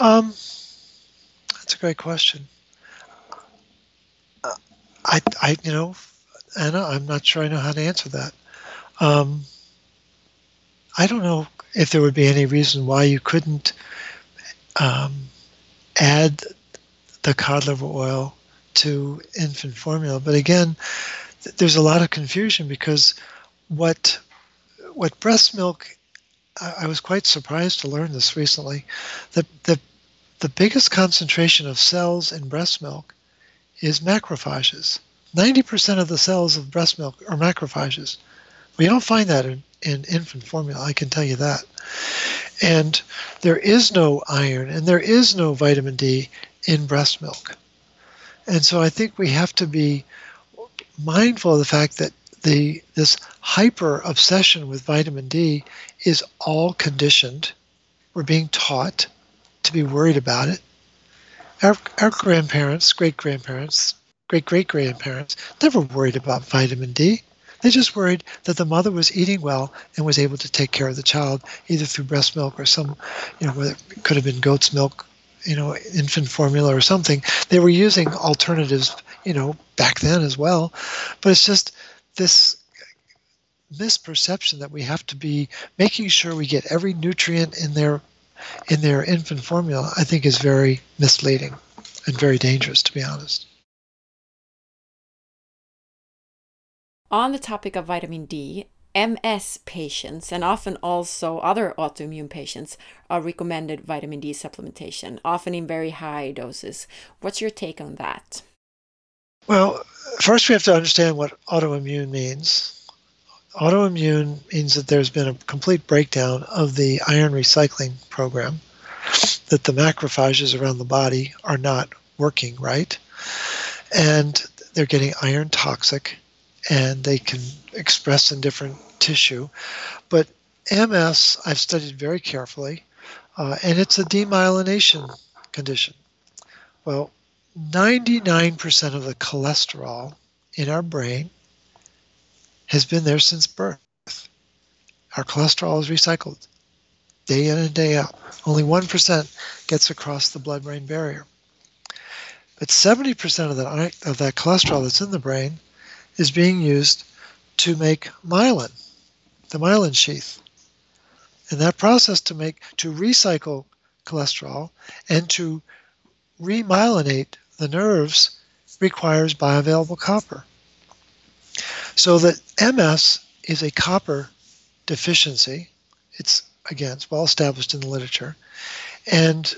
Um, that's a great question. I, I, you know, Anna, I'm not sure I know how to answer that. Um, I don't know if there would be any reason why you couldn't um, add the cod liver oil to infant formula. But again, th- there's a lot of confusion because what what breast milk I, I was quite surprised to learn this recently. The, the the biggest concentration of cells in breast milk is macrophages. 90% of the cells of breast milk are macrophages. We don't find that in, in infant formula, I can tell you that. And there is no iron and there is no vitamin D in breast milk. And so I think we have to be mindful of the fact that the this hyper obsession with vitamin D is all conditioned. We're being taught to be worried about it. Our, our grandparents, great grandparents, great great grandparents never worried about vitamin D. They just worried that the mother was eating well and was able to take care of the child either through breast milk or some, you know, it could have been goat's milk, you know, infant formula or something. They were using alternatives, you know, back then as well. But it's just this misperception that we have to be making sure we get every nutrient in their in their infant formula, I think is very misleading and very dangerous, to be honest. On the topic of vitamin D, MS patients and often also other autoimmune patients are recommended vitamin D supplementation, often in very high doses. What's your take on that? Well, first we have to understand what autoimmune means. Autoimmune means that there's been a complete breakdown of the iron recycling program, that the macrophages around the body are not working right, and they're getting iron toxic and they can express in different tissue. But MS, I've studied very carefully, uh, and it's a demyelination condition. Well, 99% of the cholesterol in our brain has been there since birth. Our cholesterol is recycled day in and day out. Only 1% gets across the blood brain barrier. But 70% of that, of that cholesterol that's in the brain is being used to make myelin, the myelin sheath. And that process to make to recycle cholesterol and to remyelinate the nerves requires bioavailable copper. So that MS is a copper deficiency. It's again, it's well established in the literature. And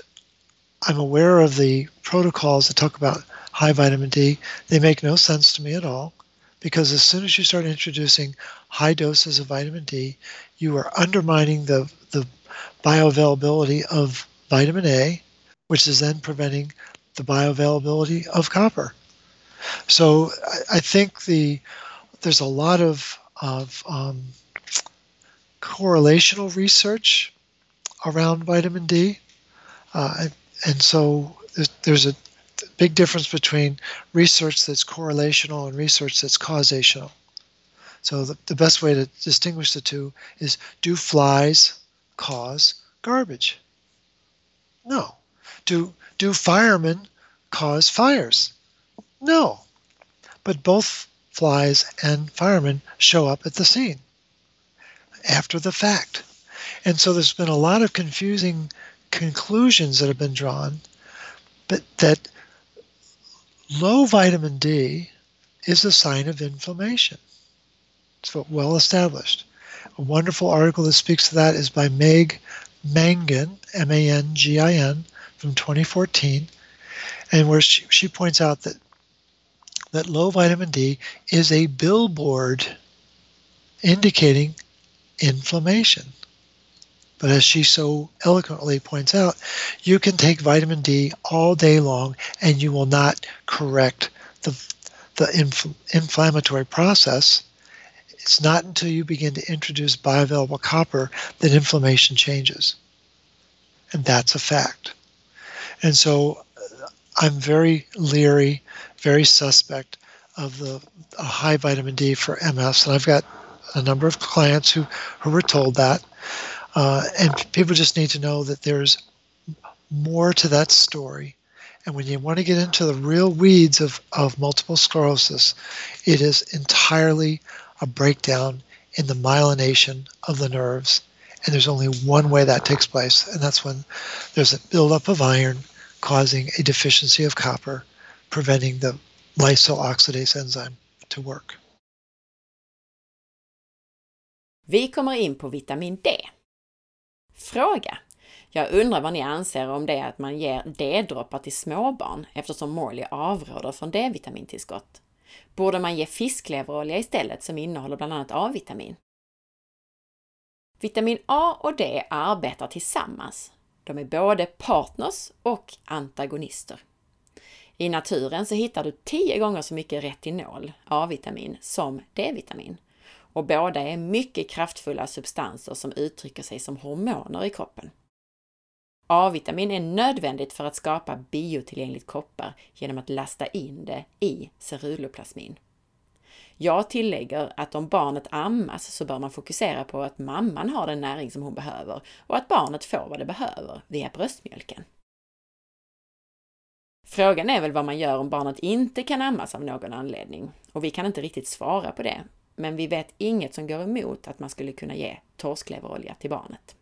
I'm aware of the protocols that talk about high vitamin D. They make no sense to me at all because as soon as you start introducing high doses of vitamin D, you are undermining the, the bioavailability of vitamin A, which is then preventing the bioavailability of copper. So I, I think the there's a lot of, of um, correlational research around vitamin D, uh, and so there's, there's a big difference between research that's correlational and research that's causational. So the, the best way to distinguish the two is do flies cause garbage? No. Do do firemen cause fires? No. But both flies and firemen show up at the scene after the fact. And so there's been a lot of confusing conclusions that have been drawn, but that Low vitamin D is a sign of inflammation. It's well established. A wonderful article that speaks to that is by Meg Mangin, M A N G I N, from 2014, and where she, she points out that that low vitamin D is a billboard indicating inflammation. But as she so eloquently points out, you can take vitamin D all day long and you will not correct the, the inf- inflammatory process, it's not until you begin to introduce bioavailable copper that inflammation changes. And that's a fact. And so uh, I'm very leery, very suspect of the high vitamin D for MS. And I've got a number of clients who, who were told that. Uh, and people just need to know that there's more to that story. And when you want to get into the real weeds of, of multiple sclerosis, it is entirely a breakdown in the myelination of the nerves. And there's only one way that takes place, and that's when there's a buildup of iron causing a deficiency of copper, preventing the lysyl oxidase enzyme to work. Vi kommer in på vitamin D. Fråga. Jag undrar vad ni anser om det att man ger D-droppar till småbarn eftersom Morley avråder från D-vitamintillskott. Borde man ge fiskleverolja istället som innehåller bland annat A-vitamin? Vitamin A och D arbetar tillsammans. De är både partners och antagonister. I naturen så hittar du 10 gånger så mycket retinol, A-vitamin, som D-vitamin. Och båda är mycket kraftfulla substanser som uttrycker sig som hormoner i kroppen. A-vitamin är nödvändigt för att skapa biotillgängligt koppar genom att lasta in det i ceruloplasmin. Jag tillägger att om barnet ammas så bör man fokusera på att mamman har den näring som hon behöver och att barnet får vad det behöver via bröstmjölken. Frågan är väl vad man gör om barnet inte kan ammas av någon anledning och vi kan inte riktigt svara på det, men vi vet inget som går emot att man skulle kunna ge torskleverolja till barnet.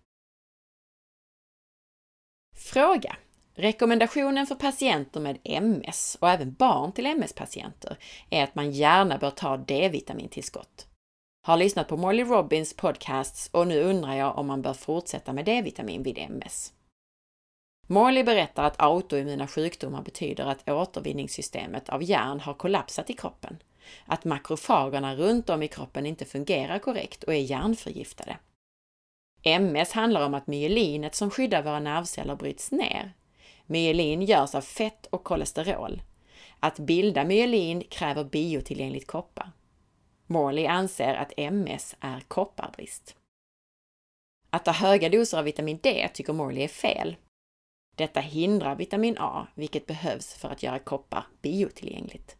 Fråga! Rekommendationen för patienter med MS och även barn till MS-patienter är att man gärna bör ta D-vitamintillskott. Har lyssnat på Molly Robbins podcasts och nu undrar jag om man bör fortsätta med D-vitamin vid MS. Morley berättar att autoimmuna sjukdomar betyder att återvinningssystemet av järn har kollapsat i kroppen, att makrofagerna runt om i kroppen inte fungerar korrekt och är järnförgiftade. MS handlar om att myelinet som skyddar våra nervceller bryts ner. Myelin görs av fett och kolesterol. Att bilda myelin kräver biotillgängligt koppar. Morley anser att MS är kopparbrist. Att ta höga doser av vitamin D tycker Morley är fel. Detta hindrar vitamin A, vilket behövs för att göra koppar biotillgängligt.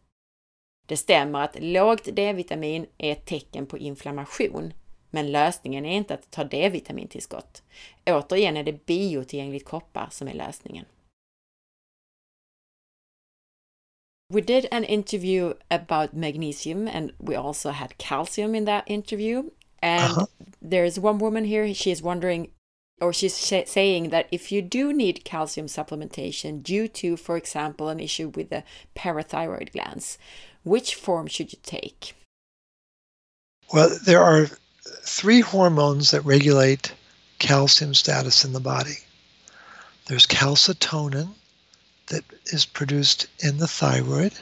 Det stämmer att lågt D-vitamin är ett tecken på inflammation, men lösningen är inte att ta D-vitamintillskott. Återigen är det biotillgängligt koppar som är lösningen. We did an interview about magnesium and we also had calcium in that interview. And uh -huh. there's one woman here, she's wondering or she's saying that if you do need calcium supplementation due to, for example, an issue with the parathyroid glands, which form should you take? Well, there are three hormones that regulate calcium status in the body. There's calcitonin that is produced in the thyroid.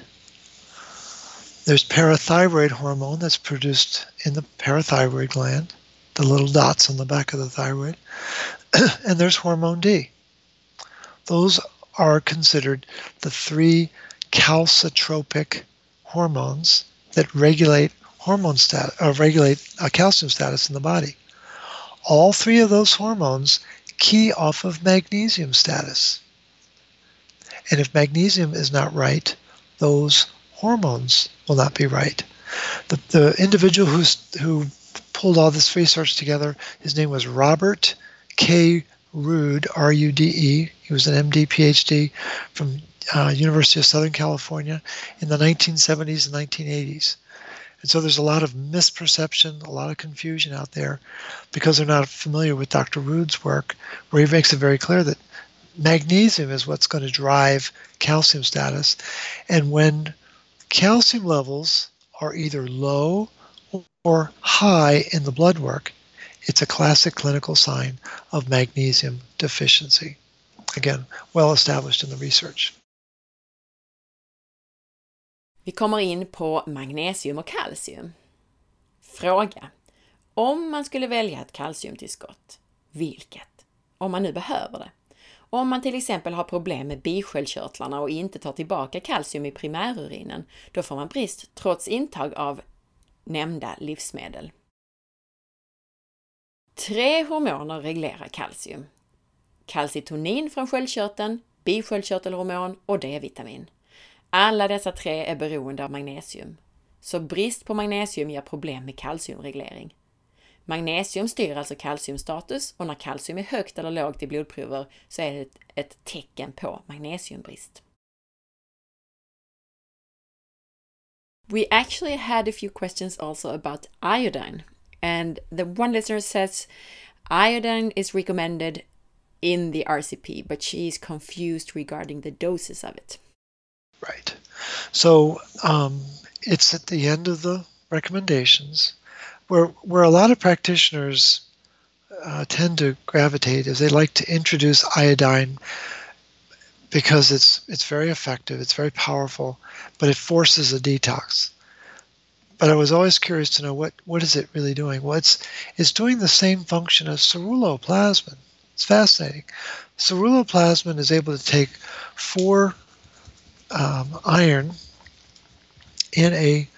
There's parathyroid hormone that's produced in the parathyroid gland, the little dots on the back of the thyroid. and there's hormone D. Those are considered the three calcitropic hormones that regulate hormone status, uh, regulate uh, calcium status in the body. All three of those hormones key off of magnesium status. And if magnesium is not right, those hormones will not be right. The, the individual who's, who pulled all this research together, his name was Robert K. Rude, R-U-D-E. He was an MD, PhD from uh, University of Southern California in the 1970s and 1980s. And so there's a lot of misperception, a lot of confusion out there because they're not familiar with Dr. Rude's work, where he makes it very clear that magnesium is what's going to drive calcium status. And when calcium levels are either low or high in the blood work, it's a classic clinical sign of magnesium deficiency. Again, well established in the research. Vi kommer in på magnesium och kalcium. Fråga. Om man skulle välja ett kalciumtillskott, vilket? Om man nu behöver det. Om man till exempel har problem med bisköldkörtlarna och inte tar tillbaka kalcium i primärurinen, då får man brist trots intag av nämnda livsmedel. Tre hormoner reglerar kalcium. Kalcitonin från sköldkörteln, bisköldkörtelhormon och D-vitamin. Alla dessa tre är beroende av magnesium. Så brist på magnesium ger problem med kalciumreglering. Magnesium styr alltså kalciumstatus och när kalcium är högt eller lågt i blodprover så är det ett tecken på magnesiumbrist. We actually had a few questions also about iodine. And the one listener says iodine is recommended in the RCP, but she is confused regarding the doses of it. Right. So um, it's at the end of the recommendations where where a lot of practitioners uh, tend to gravitate is they like to introduce iodine because it's it's very effective, it's very powerful, but it forces a detox. But I was always curious to know what what is it really doing? Well, it's it's doing the same function as ceruloplasmin. It's fascinating. Ceruloplasmin is able to take four um, iron in a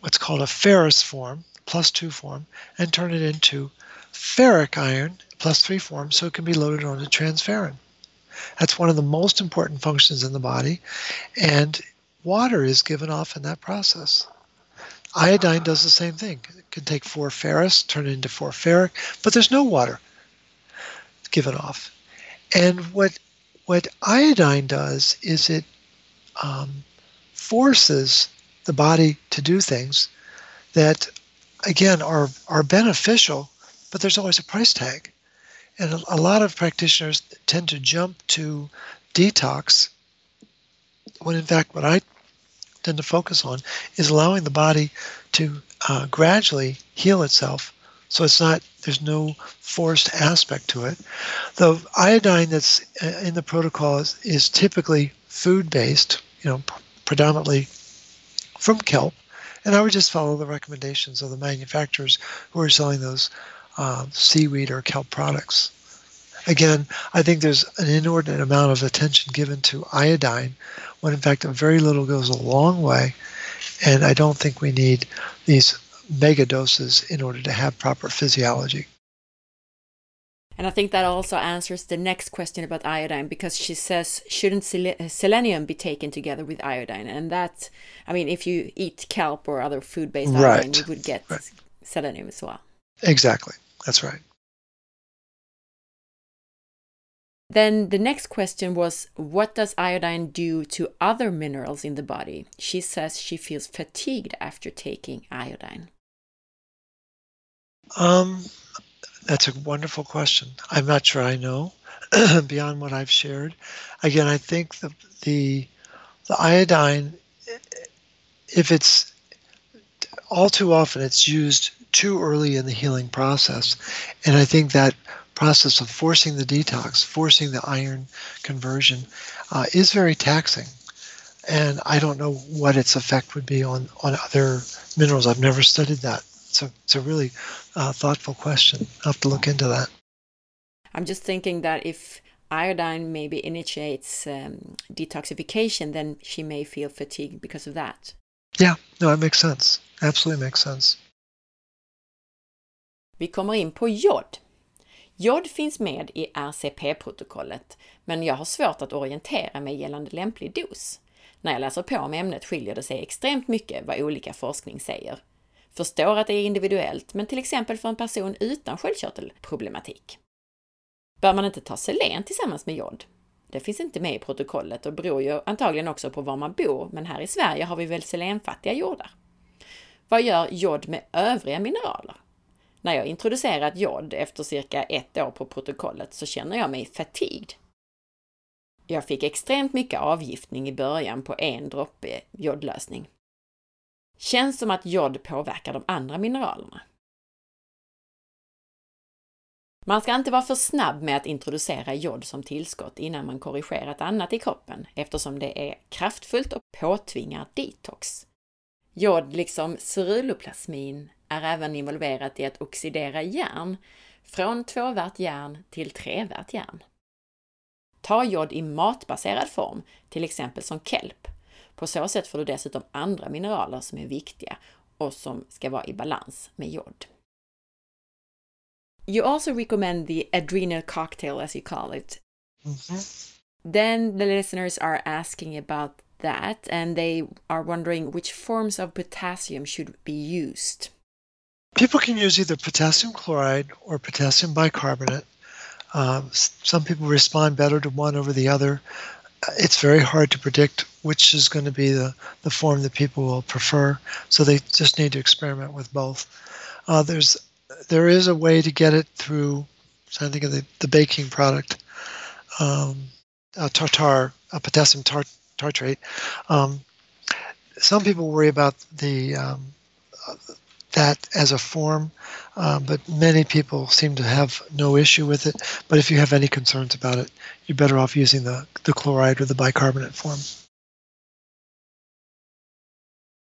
what's called a ferrous form, plus two form, and turn it into ferric iron, plus three form, so it can be loaded onto transferrin. That's one of the most important functions in the body, and water is given off in that process. Iodine does the same thing. It can take four ferrous, turn it into four ferric, but there's no water given off. And what what iodine does is it um, forces the body to do things that, again, are, are beneficial, but there's always a price tag. And a, lot of practitioners tend to jump to detox when, in fact, what I tend to focus on is allowing the body to uh, gradually heal itself so it's not there's no forced aspect to it. The iodine that's uh, in the protocol is, is typically food based you know predominantly from kelp, and I would just follow the recommendations of the manufacturers who are selling those uh, seaweed or kelp products. Again, I think there's an inordinate amount of attention given to iodine when in fact a very little goes a long way, and I don't think we need these mega doses in order to have proper physiology. And I think that also answers the next question about iodine because she says, shouldn't sel selenium be taken together with iodine? And that, I mean, if you eat kelp or other food based right. iodine, you would get right. selenium as well. Exactly. That's right. Then the next question was, what does iodine do to other minerals in the body? She says she feels fatigued after taking iodine. Um, that's a wonderful question. I'm not sure I know beyond what I've shared. Again, I think the the the iodine, if it's all too often, it's used too early in the healing process, and I think that process of forcing the detox, forcing the iron conversion, uh, is very taxing. And I don't know what its effect would be on on other minerals. I've never studied that So it's a really uh, thoughtful question. I'll have to look into that. I'm just thinking that if iodine maybe initiates um, detoxification, then she may feel fatigued because of that. Yeah, no, it makes sense. Absolutely makes sense. Vi kommer in på jod. Jod finns med i RCP-protokollet, men jag har svårt att orientera mig gällande lämplig dos. När jag läser på om ämnet skiljer det sig extremt mycket vad olika forskning säger. Förstår att det är individuellt, men till exempel för en person utan sköldkörtelproblematik. Bör man inte ta selen tillsammans med jod? Det finns inte med i protokollet och beror ju antagligen också på var man bor, men här i Sverige har vi väl selenfattiga jordar. Vad gör jod med övriga mineraler? När jag introducerat jod efter cirka ett år på protokollet så känner jag mig fatigd. Jag fick extremt mycket avgiftning i början på en droppe jodlösning. Känns som att jod påverkar de andra mineralerna. Man ska inte vara för snabb med att introducera jod som tillskott innan man korrigerat annat i kroppen eftersom det är kraftfullt och påtvingar detox. Jod, liksom ceruloplasmin, är även involverat i att oxidera järn från tvåvärt järn till trevärt järn. Ta jod i matbaserad form, till exempel som kelp. På så sätt får du dessutom andra mineraler som är viktiga och som ska vara i balans med jod. You also recommend the adrenal cocktail, as you call it. Mhm. Then the listeners are asking about that and they are wondering which forms of potassium should be used. People can use either potassium chloride or potassium bicarbonate. Um, some people respond better to one over the other. Uh, It's very hard to predict which is going to be the, the form that people will prefer, so they just need to experiment with both. Uh, there's there is a way to get it through. So I think of the, the baking product, um, a tartar, a potassium tar- tartrate. Um, some people worry about the um, uh, that as a form, uh, but many people seem to have no issue with it. But if you have any concerns about it, you're better off using the, the chloride or the bicarbonate form.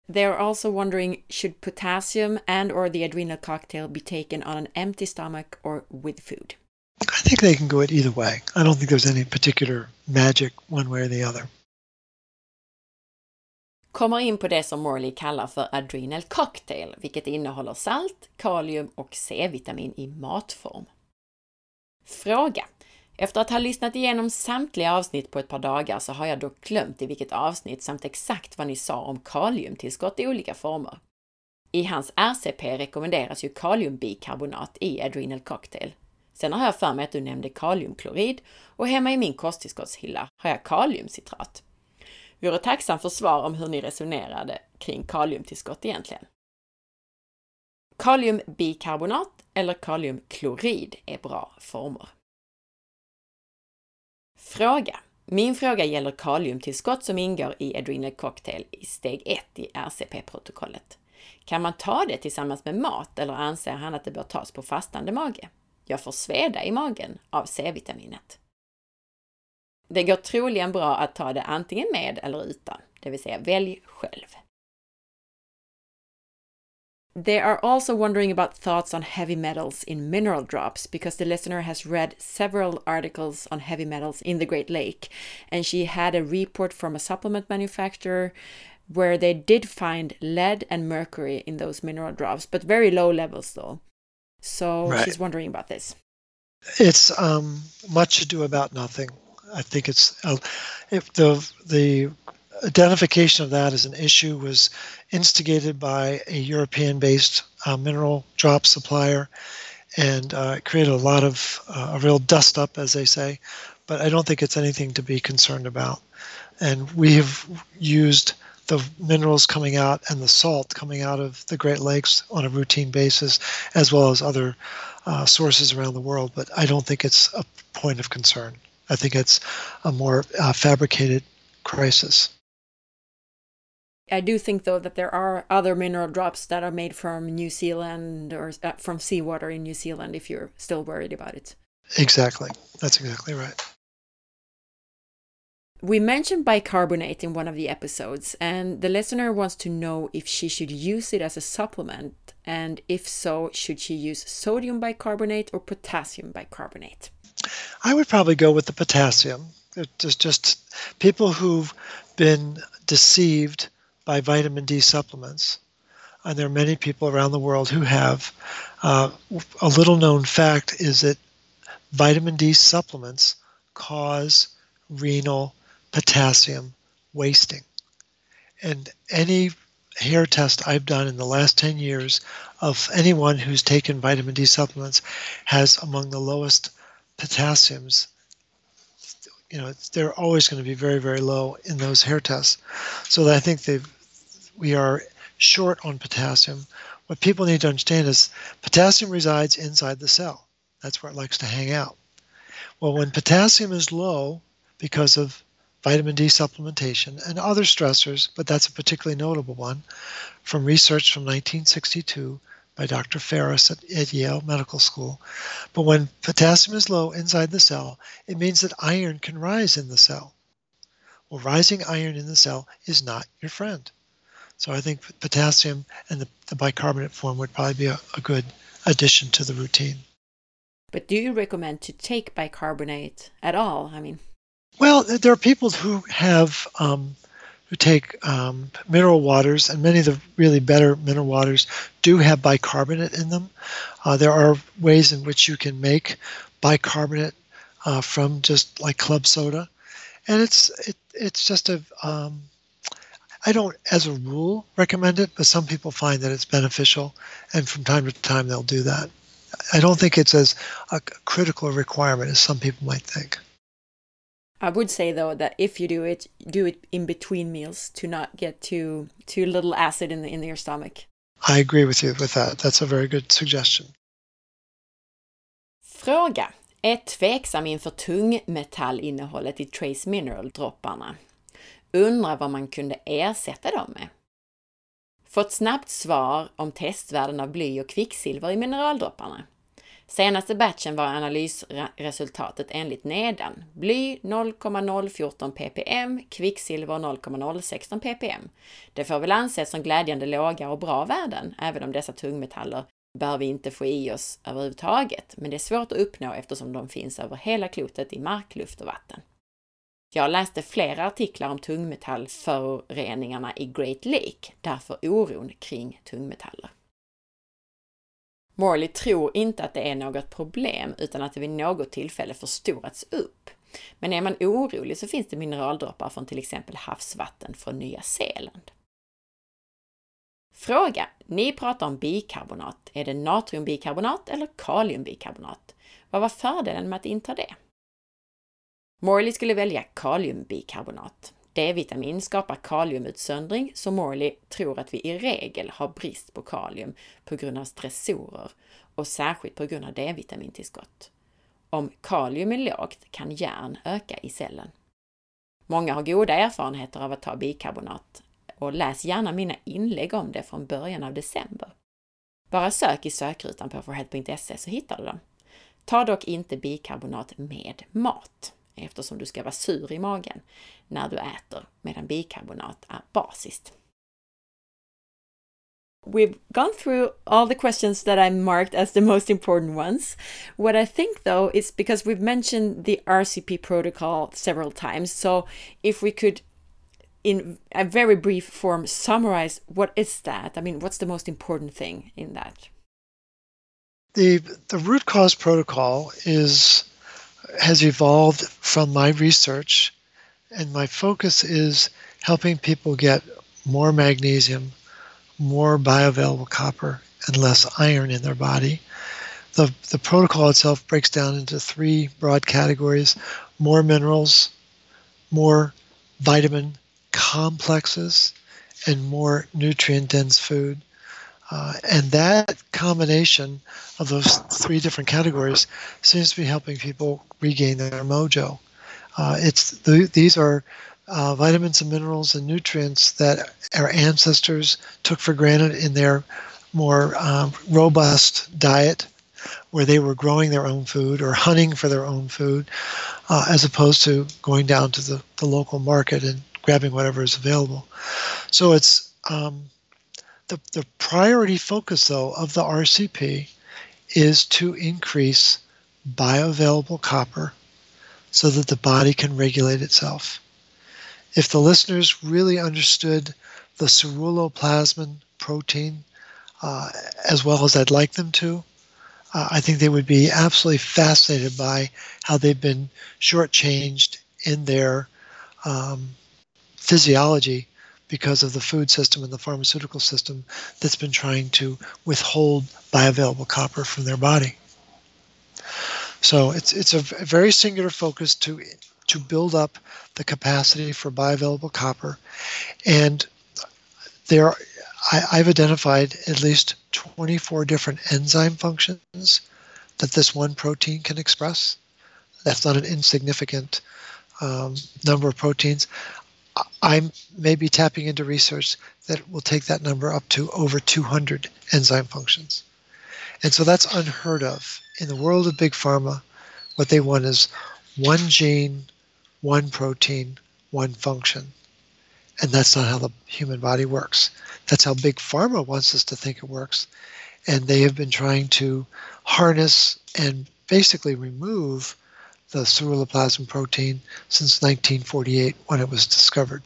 They're also wondering should potassium and or the adrenal cocktail be taken on an empty stomach or with food? I think they can go it either way. I don't think there's any particular magic one way or the other. Kommer in på det som Morley kallar för adrenal cocktail, vilket innehåller salt, kalium och C-vitamin i matform. Fråga. Efter att ha lyssnat igenom samtliga avsnitt på ett par dagar så har jag dock glömt i vilket avsnitt samt exakt vad ni sa om kaliumtillskott i olika former. I hans RCP rekommenderas ju kaliumbikarbonat i Adrenal Cocktail. Sen har jag för mig att du nämnde kaliumklorid och hemma i min kosttillskottshylla har jag kaliumcitrat. Vore tacksam för svar om hur ni resonerade kring kaliumtillskott egentligen. Kaliumbikarbonat eller kaliumklorid är bra former. Fråga. Min fråga gäller kaliumtillskott som ingår i Adrenal Cocktail i steg 1 i RCP-protokollet. Kan man ta det tillsammans med mat eller anser han att det bör tas på fastande mage? Jag får sveda i magen av C-vitaminet. Det går troligen bra att ta det antingen med eller utan, det vill säga välj själv. They are also wondering about thoughts on heavy metals in mineral drops because the listener has read several articles on heavy metals in the Great Lake and she had a report from a supplement manufacturer where they did find lead and mercury in those mineral drops, but very low levels though. So Right. she's wondering about this. It's um, much ado about nothing. I think it's uh, if the the identification of that as an issue was instigated by a European-based uh, mineral drop supplier, and uh, created a lot of uh, a real dust up, as they say. But I don't think it's anything to be concerned about. And we have used the minerals coming out and the salt coming out of the Great Lakes on a routine basis, as well as other uh, sources around the world. But I don't think it's a point of concern. I think it's a more uh, fabricated crisis. I do think though that there are other mineral drops that are made from New Zealand or uh, from seawater in New Zealand if you're still worried about it. Exactly. That's exactly right. We mentioned bicarbonate in one of the episodes, and the listener wants to know if she should use it as a supplement, and if so, should she use sodium bicarbonate or potassium bicarbonate? I would probably go with the potassium. It's just people who've been deceived by vitamin D supplements, and there are many people around the world who have. Uh, a little known fact is that vitamin D supplements cause renal potassium wasting. And any hair test I've done in the last 10 years of anyone who's taken vitamin D supplements has among the lowest potassiums. You know, they're always going to be very, very low in those hair tests. So I think they we are short on potassium. What people need to understand is potassium resides inside the cell. That's where it likes to hang out. Well, when potassium is low because of vitamin D supplementation and other stressors, but that's a particularly notable one from research from 1962 by Dr. Ferris at, at Yale Medical School. But when potassium is low inside the cell, it means that iron can rise in the cell. Well, rising iron in the cell is not your friend. So I think potassium and the, the bicarbonate form would probably be a, a good addition to the routine. But do you recommend to take bicarbonate at all? I mean, Well, there are people who have um, who take um, mineral waters, and many of the really better mineral waters do have bicarbonate in them. Uh, there are ways in which you can make bicarbonate uh, from just like club soda, and it's it, it's just a um, I don't, as a rule, recommend it, but some people find that it's beneficial, and from time to time they'll do that. I don't think it's as a critical requirement as some people might think. I would say though that if you do it, do it in between meals to not get too too little acid in the in your stomach. I agree with you with that. That's a very good suggestion. Fråga. Är tveksam inför tungmetallinnehållet i Trace Mineral-dropparna. Undrar vad man kunde ersätta dem med. Fått snabbt svar om testvärden av bly och kvicksilver i mineraldropparna. Senaste batchen var analysresultatet enligt nedan. Bly 0,014 ppm, kvicksilver 0,016 ppm. Det får väl anses som glädjande låga och bra värden, även om dessa tungmetaller bör vi inte få i oss överhuvudtaget, men det är svårt att uppnå eftersom de finns över hela klotet i mark, luft och vatten. Jag läste flera artiklar om tungmetallföroreningarna i Great Lake, därför oron kring tungmetaller. Morley tror inte att det är något problem utan att det vid något tillfälle förstorats upp. Men är man orolig så finns det mineraldroppar från till exempel havsvatten från Nya Zeeland. Fråga. Ni pratar om bikarbonat. Är det natriumbikarbonat eller kaliumbikarbonat? Vad var fördelen med att inta det? Morley skulle välja kaliumbikarbonat. D-vitamin skapar kaliumutsöndring, så Morley tror att vi i regel har brist på kalium på grund av stressorer och särskilt på grund av D-vitamintillskott. Om kalium är lågt kan järn öka i cellen. Många har goda erfarenheter av att ta bikarbonat och läs gärna mina inlägg om det från början av december. Bara sök i sökrutan på forhead.se så hittar du dem. Ta dock inte bikarbonat med mat eftersom du ska vara sur i magen när du äter, medan bikarbonat är basiskt. We've gone through all the questions that I marked as the most important ones. What I think though is because we've mentioned the RCP protocol several times, so if we could in a very brief form summarize what is that? I mean, what's the most important thing in that? The the root cause protocol is has evolved from my research, and my focus is helping people get more magnesium, more bioavailable copper, and less iron in their body. The, the protocol itself breaks down into three broad categories more minerals, more vitamin complexes, and more nutrient dense food. Uh, and that combination of those three different categories seems to be helping people regain their mojo. Uh, it's the, these are uh, vitamins and minerals and nutrients that our ancestors took for granted in their more um, robust diet, where they were growing their own food or hunting for their own food, uh, as opposed to going down to the, the local market and grabbing whatever is available. So it's um, the, the priority focus, though, of the RCP is to increase bioavailable copper so that the body can regulate itself. If the listeners really understood the ceruloplasmin protein uh, as well as I'd like them to, uh, I think they would be absolutely fascinated by how they've been shortchanged in their um, physiology because of the food system and the pharmaceutical system that's been trying to withhold bioavailable copper from their body. So it's it's a very singular focus to to build up the capacity for bioavailable copper, and there I, I've identified at least 24 different enzyme functions that this one protein can express. That's not an insignificant um, number of proteins. I'm maybe tapping into research that will take that number up to over 200 enzyme functions. And so that's unheard of. In the world of big pharma, what they want is one gene, one protein, one function. And that's not how the human body works. That's how big pharma wants us to think it works. And they have been trying to harness and basically remove the ceruloplasmin protein since 1948 when it was discovered.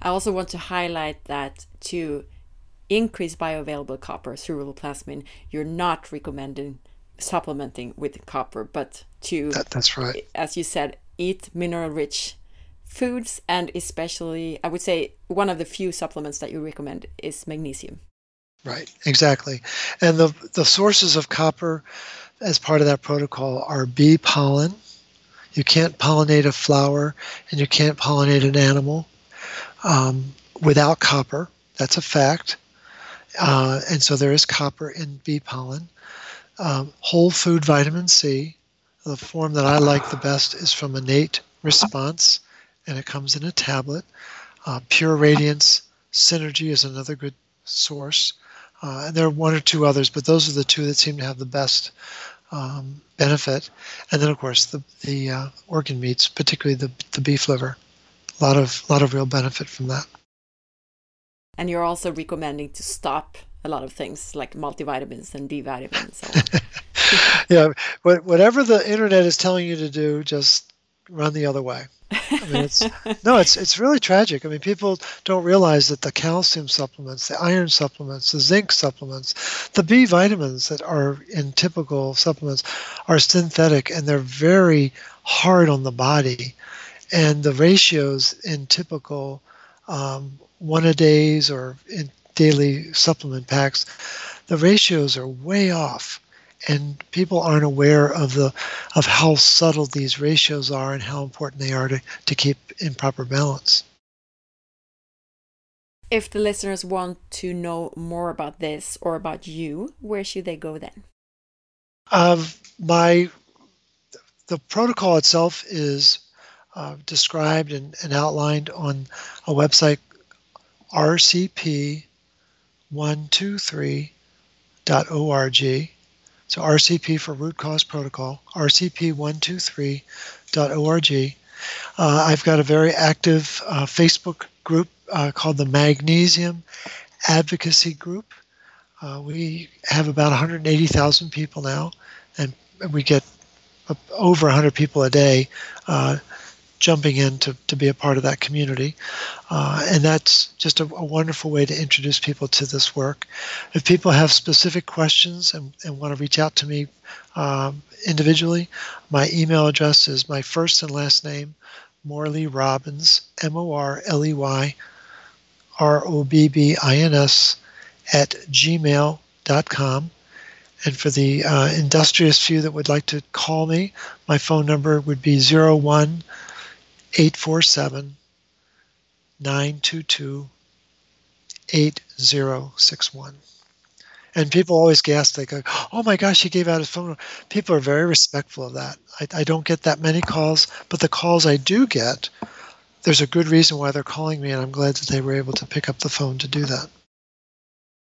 I also want to highlight that to increase bioavailable copper, through ceruloplasmin, you're not recommending supplementing with copper, but to that, that's right. As you said, eat mineral rich foods and especially I would say one of the few supplements that you recommend is magnesium. Right, exactly. And the the sources of copper as part of that protocol are bee pollen. You can't pollinate a flower and you can't pollinate an animal um, without copper. That's a fact. Uh, and so there is copper in bee pollen. Um, whole food vitamin C, the form that I like the best is from Innate Response, and it comes in a tablet. Uh, Pure Radiance Synergy is another good source. Uh, and there are one or two others, but those are the two that seem to have the best um, benefit. And then, of course, the the uh, organ meats, particularly the the beef liver, a lot of lot of real benefit from that. And you're also recommending to stop a lot of things like multivitamins and D vitamins. So. yeah, whatever the internet is telling you to do, just run the other way. I mean, it's no, it's it's really tragic. I mean, people don't realize that the calcium supplements, the iron supplements, the zinc supplements, the B vitamins that are in typical supplements are synthetic and they're very hard on the body, and the ratios in typical um, one a days or in daily supplement packs, the ratios are way off and people aren't aware of the of how subtle these ratios are and how important they are to, to keep in proper balance. If the listeners want to know more about this or about you, where should they go then? My the protocol itself is uh, described and, and outlined on a website rcp123.org. So RCP for Root Cause Protocol, rcp123.org. Uh, I've got a very active uh, Facebook group uh, called the Magnesium Advocacy Group. Uh, we have about 180,000 people now, and we get over 100 people a day uh, jumping in to, to be a part of that community. Uh, and that's just a, a, wonderful way to introduce people to this work. If people have specific questions and, and want to reach out to me um, individually, my email address is my first and last name, Morley Robbins, M O R L E Y R O B B I N S, at gmail.com. And for the uh, industrious few that would like to call me, my phone number would be 01 847 922 8061. And people always gasp, they go, oh my gosh, he gave out his phone. People are very respectful of that. I, I don't get that many calls, but the calls I do get, there's a good reason why they're calling me, and I'm glad that they were able to pick up the phone to do that.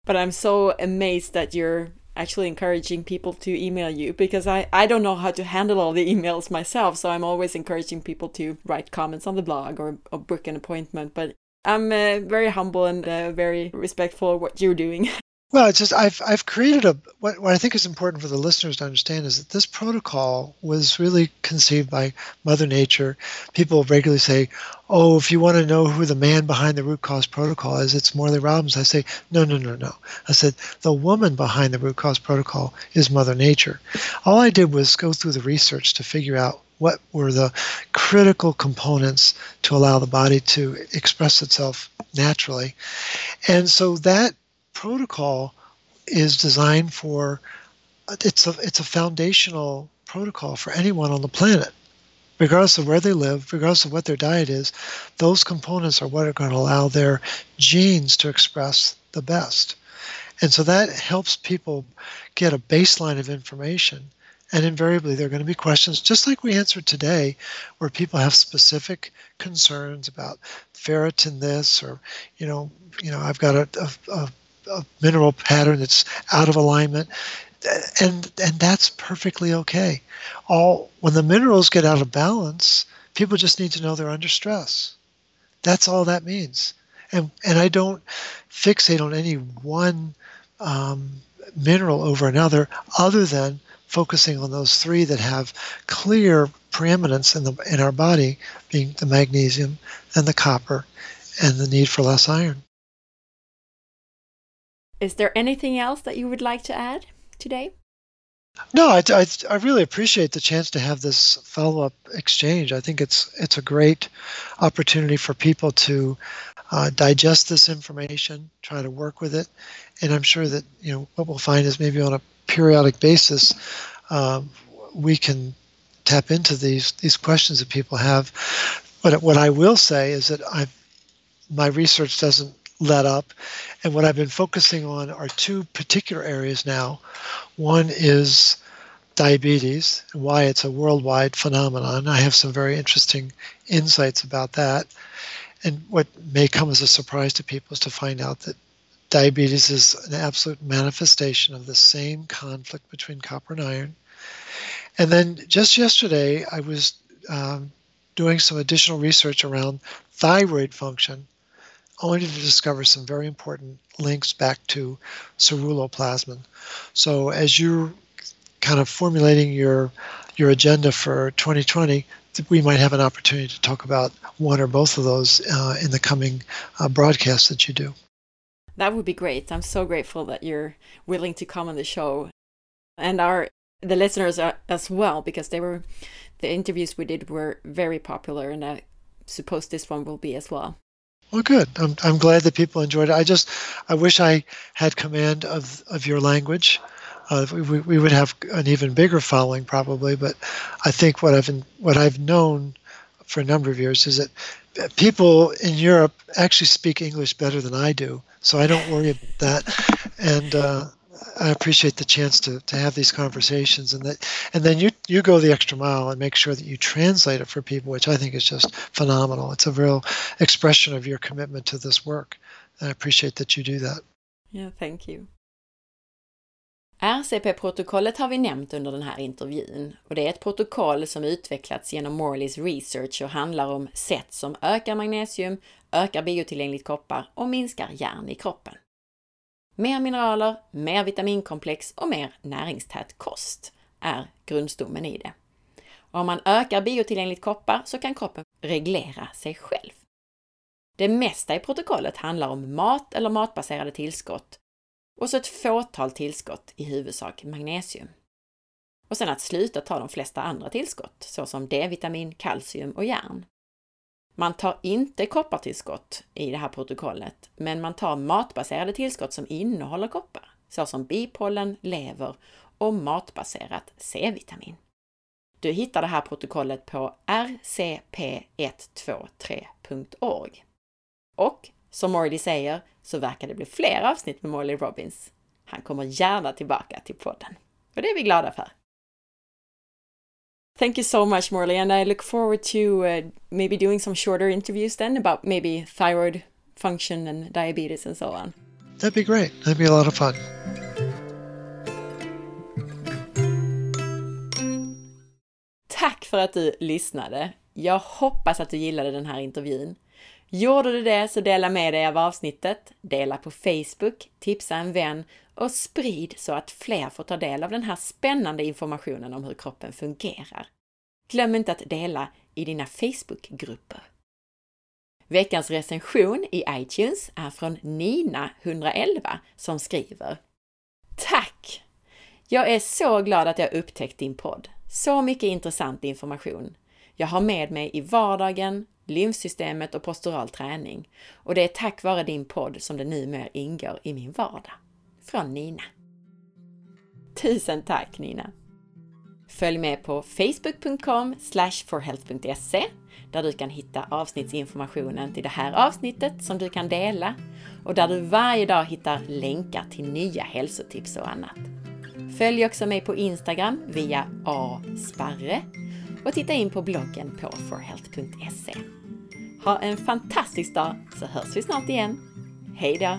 But I'm so amazed that you're actually encouraging people to email you because I, I don't know how to handle all the emails myself. So I'm always encouraging people to write comments on the blog or, or book an appointment. But I'm uh, very humble and uh, very respectful of what you're doing. Well, it's just I've I've created a what what I think is important for the listeners to understand is that this protocol was really conceived by Mother Nature. People regularly say, "Oh, if you want to know who the man behind the root cause protocol is, it's Morley Robbins." I say, "No, no, no, no." I said the woman behind the root cause protocol is Mother Nature. All I did was go through the research to figure out what were the critical components to allow the body to express itself naturally. And so that protocol is designed for it's a it's a foundational protocol for anyone on the planet. Regardless of where they live regardless of what their diet is those components are what are going to allow their genes to express the best. And so that helps people get a baseline of information and invariably there are going to be questions just like we answered today where people have specific concerns about ferritin this or you know you know i've got a, a, a a mineral pattern that's out of alignment and and that's perfectly okay. All when the minerals get out of balance people just need to know they're under stress. That's all that means. And and i don't fixate on any one um, mineral over another other than focusing on those three that have clear preeminence in the in our body, being the magnesium and the copper, and the need for less iron. Is there anything else that you would like to add today? No, I, I, I really appreciate the chance to have this follow-up exchange. I think it's it's a great opportunity for people to uh, digest this information, try to work with it, and I'm sure that you know what we'll find is maybe on a periodic basis um, we can tap into these these questions that people have. But what I will say is that I my research doesn't let up. And what I've been focusing on are two particular areas now. One is diabetes and why it's a worldwide phenomenon. I have some very interesting insights about that. And what may come as a surprise to people is to find out that diabetes is an absolute manifestation of the same conflict between copper and iron. And then just yesterday, I was um, doing some additional research around thyroid function only to discover some very important links back to ceruloplasmin. So as you're kind of formulating your your agenda for 2020, we might have an opportunity to talk about one or both of those uh, in the coming uh, broadcasts that you do. That would be great. I'm so grateful that you're willing to come on the show, and our the listeners are, as well, because they were the interviews we did were very popular, and I suppose this one will be as well. Well, good. I'm, I'm glad that people enjoyed it. I just, I wish I had command of, of your language. Uh, we, we would have an even bigger following probably, but I think what I've what I've known for a number of years is that people in Europe actually speak English better than I do, so I don't worry about that. And uh, I appreciate the chance to, to have these conversations and that and then you you go the extra mile and make sure that you translate it for people, which I think is just phenomenal. It's a real expression of your commitment to this work. And I appreciate that you do that. Yeah, thank you. RCP-protokollet har vi nämnt under den här intervjun och det är ett protokoll som utvecklats genom Morleys research och handlar om sätt som ökar magnesium, ökar biotillgängligt koppar och minskar järn i kroppen. Mer mineraler, mer vitaminkomplex och mer näringstät kost är grundstommen i det. Och om man ökar biotillgängligt koppar så kan kroppen reglera sig själv. Det mesta i protokollet handlar om mat eller matbaserade tillskott och så ett fåtal tillskott, i huvudsak magnesium. Och sen att sluta ta de flesta andra tillskott, såsom D-vitamin, kalcium och järn. Man tar inte koppartillskott i det här protokollet, men man tar matbaserade tillskott som innehåller koppar, såsom bipollen, lever och matbaserat C-vitamin. Du hittar det här protokollet på rcp123.org. Och som Morley säger så verkar det bli fler avsnitt med Morley Robbins. Han kommer gärna tillbaka till podden. Och det är vi glada för. Thank you so much, Morley, and I look forward to uh, maybe doing some shorter interviews then about maybe thyroid function and diabetes and so on. That'd be great. That'd be a lot of fun. Tack för att du lyssnade. Jag hoppas att du gillade den här intervjun. Gjorde du det så dela med dig av avsnittet, dela på Facebook, tipsa en vän och sprid så att fler får ta del av den här spännande informationen om hur kroppen fungerar. Glöm inte att dela i dina Facebookgrupper. Veckans recension i iTunes är från Nina111 som skriver Tack! Jag är så glad att jag upptäckt din podd. Så mycket intressant information. Jag har med mig i vardagen, lymfsystemet och postural träning. Och det är tack vare din podd som det numera ingår i min vardag. Från Nina. Tusen tack Nina! Följ med på facebook.com forhealth.se där du kan hitta avsnittsinformationen till det här avsnittet som du kan dela och där du varje dag hittar länkar till nya hälsotips och annat. Följ också mig på Instagram via asparre och titta in på bloggen på forhealth.se. Ha en fantastisk dag så hörs vi snart igen. Hej då!